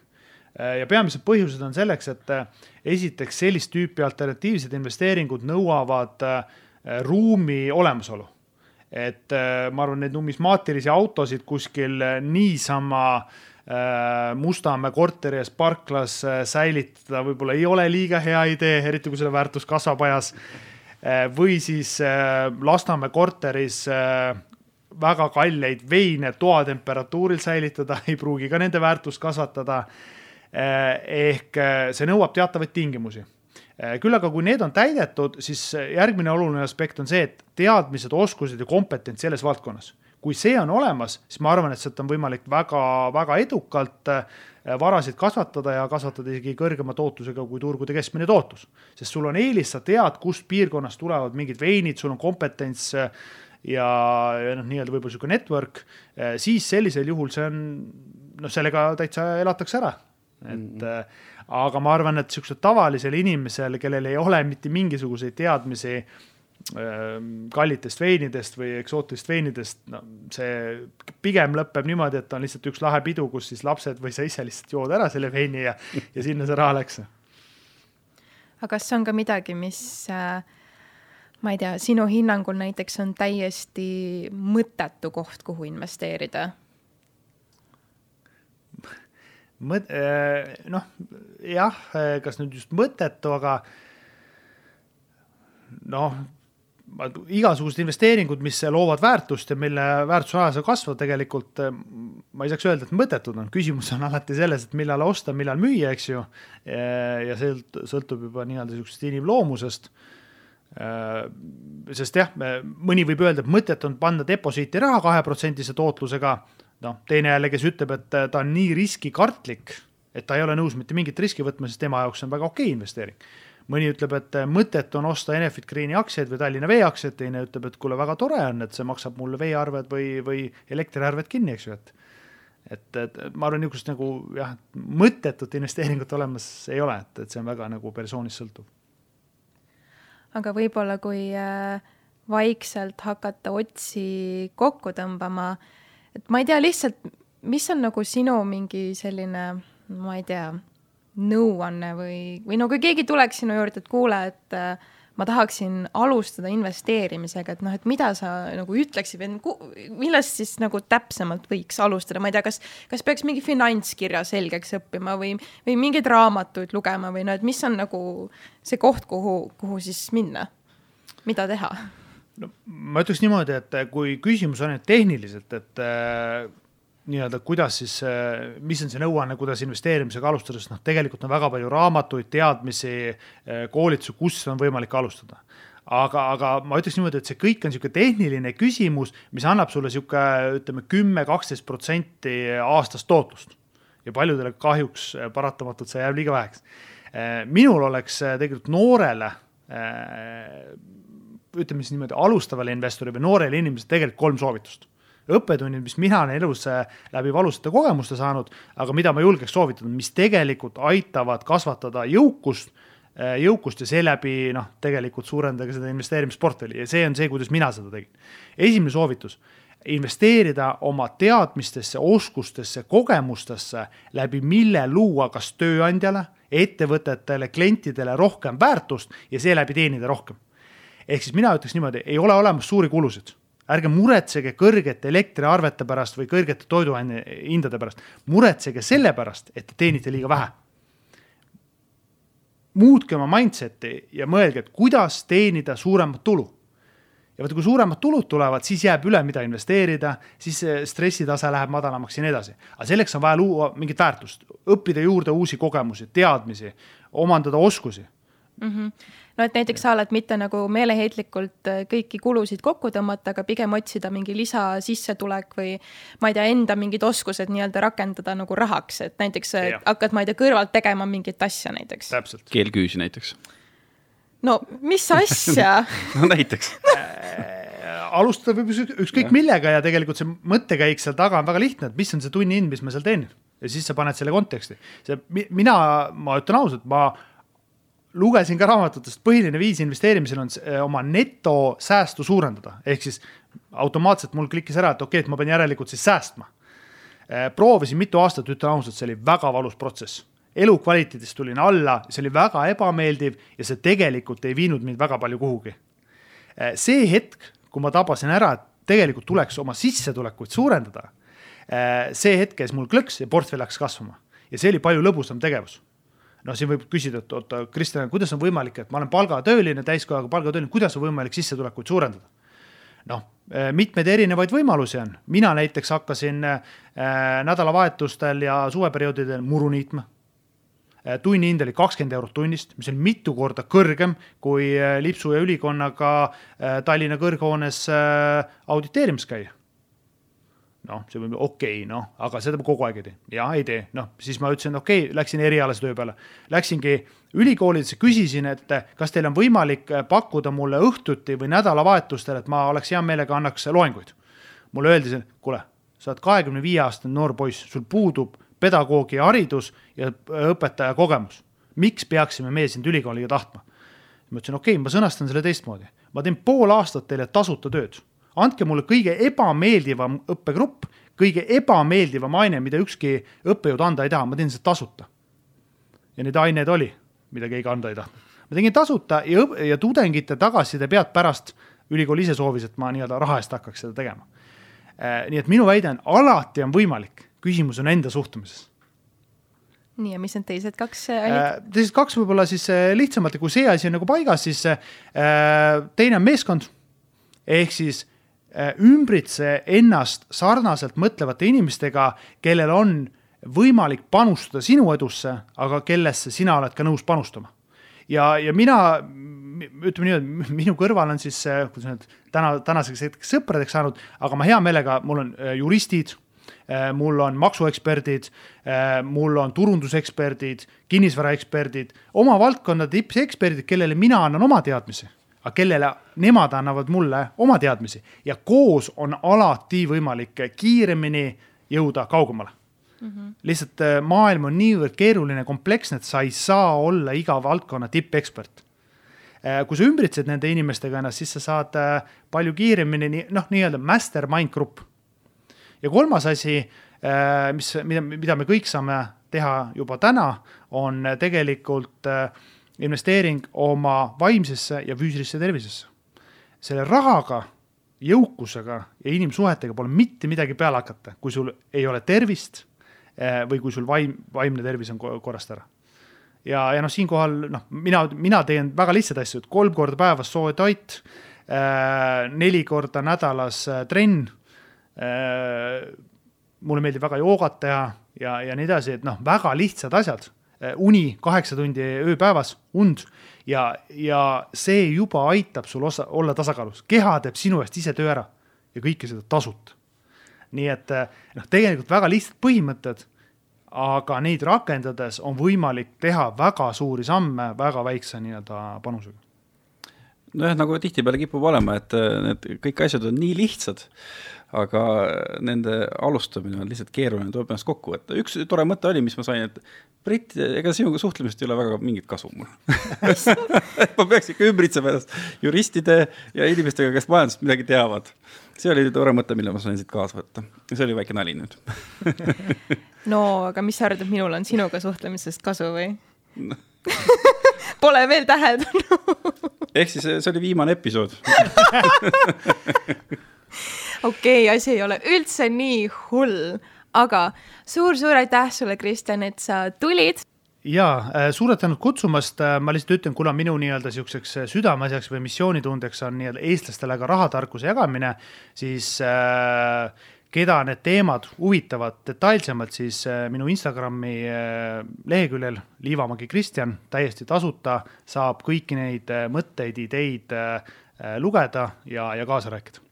S3: ja peamised põhjused on selleks, et esiteks sellist tüüpi alternatiivsed investeeringud nõuavad ruumi olemasolu et äh, ma arvan, neid numismaatilisi autosid kuskil äh, niisama äh, Mustamäe korteri ees parklas säilitada võib-olla ei ole liiga hea idee, eriti kui selle väärtus kasvab ajas. või siis Lasnamäe korteris väga kalleid veine toatemperatuuril säilitada ei pruugi ka nende väärtust kasvatada. ehk see nõuab teatavaid tingimusi Äh, küll aga, kui need on täidetud, siis järgmine oluline aspekt on see, et teadmised, oskused ja kompetents selles valdkonnas. kui see on olemas, siis ma arvan, et sealt on võimalik väga-väga edukalt varasid kasvatada ja kasvatada isegi kõrgema tootlusega kui turgude keskmine tootlus. sest sul on eelis, sa tead, kust piirkonnast tulevad mingid veinid, sul on kompetents ja, ja noh, nii-öelda võib-olla sihuke network, siis sellisel juhul see on, noh, sellega täitsa elatakse ära. et mm -hmm aga ma arvan, et sihukesel tavalisel inimesel, kellel ei ole mitte mingisuguseid teadmisi ähm, kallitest veinidest või eksootilist veinidest, no see pigem lõpeb niimoodi, et on lihtsalt üks lahe pidu, kus siis lapsed või sa ise lihtsalt jood ära selle veini ja, ja sinna see raha läks.
S2: aga kas on ka midagi, mis äh, ma ei tea, sinu hinnangul näiteks on täiesti mõttetu koht, kuhu investeerida?
S3: mõt-, äh, noh, jah, kas nüüd just mõttetu, aga noh, igasugused investeeringud, mis loovad väärtust ja mille väärtuse ajas kasvab, tegelikult äh, ma ei saaks öelda, et mõttetud on, küsimus on alati selles, et millal osta, millal müüa, eks ju. ja see sõltub juba nii-öelda niisugusest inimloomusest. Äh, sest jah, mõni võib öelda, et mõtet on panna deposiiti raha kaheprotsendise tootlusega noh, teine jälle, kes ütleb, et äh, ta on nii riskikartlik, et ta ei ole nõus mitte mingit riski võtma, sest tema jaoks on väga okei investeering. mõni ütleb, et äh, mõtet on osta Enefit Greeni aktsiaid või Tallinna Vee aktsiaid, teine ütleb, et kuule, väga tore on, et see maksab mulle veearved või, või elektriarved kinni, eks ju, et et, et ma arvan, niisugust nagu jah, mõttetut investeeringut olemas ei ole, et, et see on väga nagu persoonist sõltuv.
S2: Aga võib-olla, kui äh, vaikselt hakata otsi kokku tõmbama et ma ei tea lihtsalt, mis on nagu sinu mingi selline, ma ei tea, nõuanne või, või no kui keegi tuleks sinu juurde, et kuule, et äh, ma tahaksin alustada investeerimisega, et noh, et mida sa nagu ütleksid millest siis nagu täpsemalt võiks alustada, ma ei tea, kas, kas peaks mingi finantskirja selgeks õppima või, või mingeid raamatuid lugema või no, et mis on nagu see koht, kuhu, kuhu siis minna, mida teha?
S3: no ma ütleks niimoodi, et kui küsimus on nüüd tehniliselt, et nii-öelda, kuidas siis mis on see nõuanne, kuidas investeerimisega alustada, sest noh, tegelikult on väga palju raamatuid, teadmisi äh,, koolitusi, kus on võimalik alustada aga, aga ma ütleks niimoodi, et see kõik on niisugune tehniline küsimus, mis annab sulle niisugune, ütleme kümme, kaksteist protsenti aastast tootlust. ja paljudele kahjuks äh, paratamatult see jääb liiga väheks. Äh, minul oleks tegelikult noorele ütleme siis niimoodi, alustavale investorile või noorele inimesele tegelikult kolm soovitust. Õppetunnid, mis mina olen elus äh, läbi valusate kogemuste saanud, aga mida ma julgeks soovitada, mis tegelikult aitavad kasvatada jõukust, äh, jõukust ja seeläbi noh, tegelikult suurendada ka seda investeerimisportfelli. Ja see on see, kuidas mina seda tegin. esimene soovitus investeerida oma teadmistesse, oskustesse, kogemustesse, läbi mille luua kas tööandjale, ettevõtetele, klientidele rohkem väärtust ja seeläbi teenida rohkem. Ehk siis mina ütleks niimoodi, ei ole olemas suuri kulusid ärge muretsege kõrgete elektriarvete pärast või kõrgete toiduaine hindade pärast, muretsege selle pärast, et te teenite liiga vähe. muutke oma mindset'i ja mõelge, et kuidas teenida suuremat tulu. ja vaata, kui suuremad tulud tulevad, siis jääb üle, mida investeerida, siis stressitase läheb madalamaks ja nii edasi. aga selleks on vaja luua mingit väärtust, õppida juurde uusi kogemusi, teadmisi, omandada oskusi
S2: mm. -hmm. no et näiteks sa oled mitte nagu meeleheitlikult äh, kõiki kulusid kokku tõmmata, aga pigem otsida mingi lisasissetulek või ma ei tea, enda mingid oskused nii-öelda rakendada nagu rahaks, et näiteks. Äh, hakkad, ma ei tea, kõrvalt tegema mingit asja näiteks.
S1: keelküüsi näiteks.
S2: no mis asja
S1: no näiteks
S3: alustada võib ükskõik millega ja tegelikult see mõttekäik seal taga on väga lihtne, et mis on see tunni hind, mis ma seal teenin ja siis sa paned selle konteksti. see, mina, ma ütlen ausalt, ma lugesin ka raamatutest, põhiline viis investeerimisel on eh, oma netosäästu suurendada, ehk siis automaatselt mul klikkis ära, et okei okay,, et ma pean järelikult siis säästma. Eh, proovisin mitu aastat, ütlen ausalt, see oli väga valus protsess. elukvaliteedist tulin alla, see oli väga ebameeldiv ja see tegelikult ei viinud mind väga palju kuhugi. Eh, see hetk, kui ma tabasin ära, et tegelikult tuleks oma sissetulekuid suurendada, see hetk käis mul klõks ja portfell hakkas kasvama ja see oli palju lõbusam tegevus noh, siin võib küsida, et oota, Kristjan, kuidas on võimalik, et ma olen palgatööline, täiskohaga palgatööline, kuidas on võimalik sissetulekuid suurendada? noh, eh, mitmeid erinevaid võimalusi on, mina näiteks hakkasin äh, nädalavahetustel ja suveperioodidel muru niitma äh,. tunnihind oli kakskümmend eurot tunnist, mis on mitu korda kõrgem kui lipsu ja ülikonnaga Tallinna kõrghoones auditeerimas käia noh, see võib okei okay,, noh, aga seda ma kogu aeg ei tee. ja ei tee, noh, siis ma ütlesin, okei okay,, läksin erialase töö peale. Läksingi ülikoolidesse, küsisin, et kas teil on võimalik pakkuda mulle õhtuti või nädalavahetustel, et ma oleks hea meelega annaks loenguid. mulle öeldi, kuule, sa oled kahekümne viie aastane noor poiss, sul puudub pedagoogi haridus ja õpetaja kogemus. miks peaksime meie sind ülikooliga tahtma? ma ütlesin, okei okay,, ma sõnastan selle teistmoodi, ma teen pool aastat teile tasuta tööd andke mulle kõige ebameeldivam õppegrupp, kõige ebameeldivam aine, mida ükski õppejõud anda ei taha, ma teen seda tasuta. ja neid aineid oli, mida keegi anda ei tahtnud. ma tegin tasuta ja, ja tudengite tagasiside pealt pärast ülikool ise soovis, et ma nii-öelda raha eest hakkaks seda tegema. Äh, nii et minu väide on, alati on võimalik, küsimus on enda suhtumises
S2: nii, ja mis need teised kaks olid
S3: äh,? teised kaks võib-olla siis äh, lihtsamalt ja kui see asi on nagu paigas, siis äh, teine on meeskond. ehk siis Äh, ümbritse ennast sarnaselt mõtlevate inimestega, kellel on võimalik panustada sinu edusse, aga kellesse sina oled ka nõus panustama. ja, ja mina, ütleme nii, et minu kõrval on siis, kuidas nüüd täna, tänaseks hetkeks sõpradeks saanud, aga ma hea meelega, mul on äh, juristid, äh, mul on maksueksperdid, mul on turunduseksperdid, kinnisvaraeksperdid, oma valdkonna tippeksperdid, kellele mina annan oma teadmisi aga kellele nemad annavad mulle oma teadmisi ja koos on alati võimalik kiiremini jõuda kaugemale mm. -hmm. lihtsalt äh, maailm on niivõrd keeruline, kompleksne, et sa ei saa olla iga valdkonna tippekspert. Äh, kui sa ümbritsed nende inimestega ennast, siis sa saad äh, palju kiiremini noh, nii-öelda mastermind grupp. ja kolmas asi, mis, mida, mida me kõik saame teha juba täna, on tegelikult äh, investeering oma vaimsesse ja füüsilisse tervisesse. selle rahaga, jõukusega ja inimsuhetega pole mitte midagi peale hakata, kui sul ei ole tervist eh, või kui sul vaim, vaimne tervis on korrast ära. ja, ja noh, siinkohal noh, mina, mina teen väga lihtsaid asju, et kolm korda päevas soe toit, eh, neli korda nädalas eh, trenn. mulle meeldib väga joogat teha ja, ja nii edasi, et noh, väga lihtsad asjad uni kaheksa tundi ööpäevas, und ja, ja see juba aitab sul osa, olla tasakaalus, keha teeb sinu eest ise töö ära ja kõike seda tasuta. nii et äh, noh, tegelikult väga lihtsad põhimõtted, aga neid rakendades on võimalik teha väga suuri samme väga väikse nii-öelda panusega
S1: nojah, nagu tihtipeale kipub olema, et äh, need kõik asjad on nii lihtsad aga nende alustamine on lihtsalt keeruline, tuleb ennast kokku võtta. üks tore mõte oli, mis ma sain, et Brit, ega sinuga suhtlemisest ei ole väga mingit kasu mul ma peaks ikka ümbritsema ennast juristide ja inimestega, kes majandusest midagi teavad. see oli tore mõte, mille ma sain siit kaasa võtta. see oli väike nali nüüd
S2: no aga mis sa arvad, et minul on sinuga suhtlemisest kasu või no. Pole veel täheldanud
S1: ehk siis see oli viimane episood
S2: okei okay,, asi ei ole üldse nii hull, aga suur-suur aitäh sulle, Kristjan, et sa tulid.
S3: Ja äh, suured tänud kutsumast, äh, ma lihtsalt ütlen, kuna minu nii-öelda siukseks äh, südameasjaks või missioonitundeks on nii-öelda eestlastele ka rahatarkuse jagamine, siis äh, keda need teemad huvitavad detailsemalt, siis minu Instagrami leheküljel Liivamägi Kristjan täiesti tasuta saab kõiki neid mõtteid, ideid lugeda ja, ja kaasa rääkida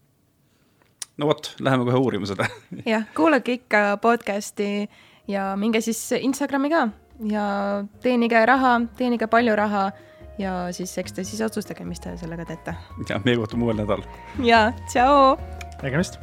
S1: no vot, läheme kohe uurima seda
S2: jah, kuulake ikka podcast'i ja minge siis Instagrami ka ja teenige raha, teenige palju raha ja siis eks te siis otsustage, mis te sellega teete.
S1: ja meie kohtume uuel nädalal.
S2: ja, tšau.
S3: nägemist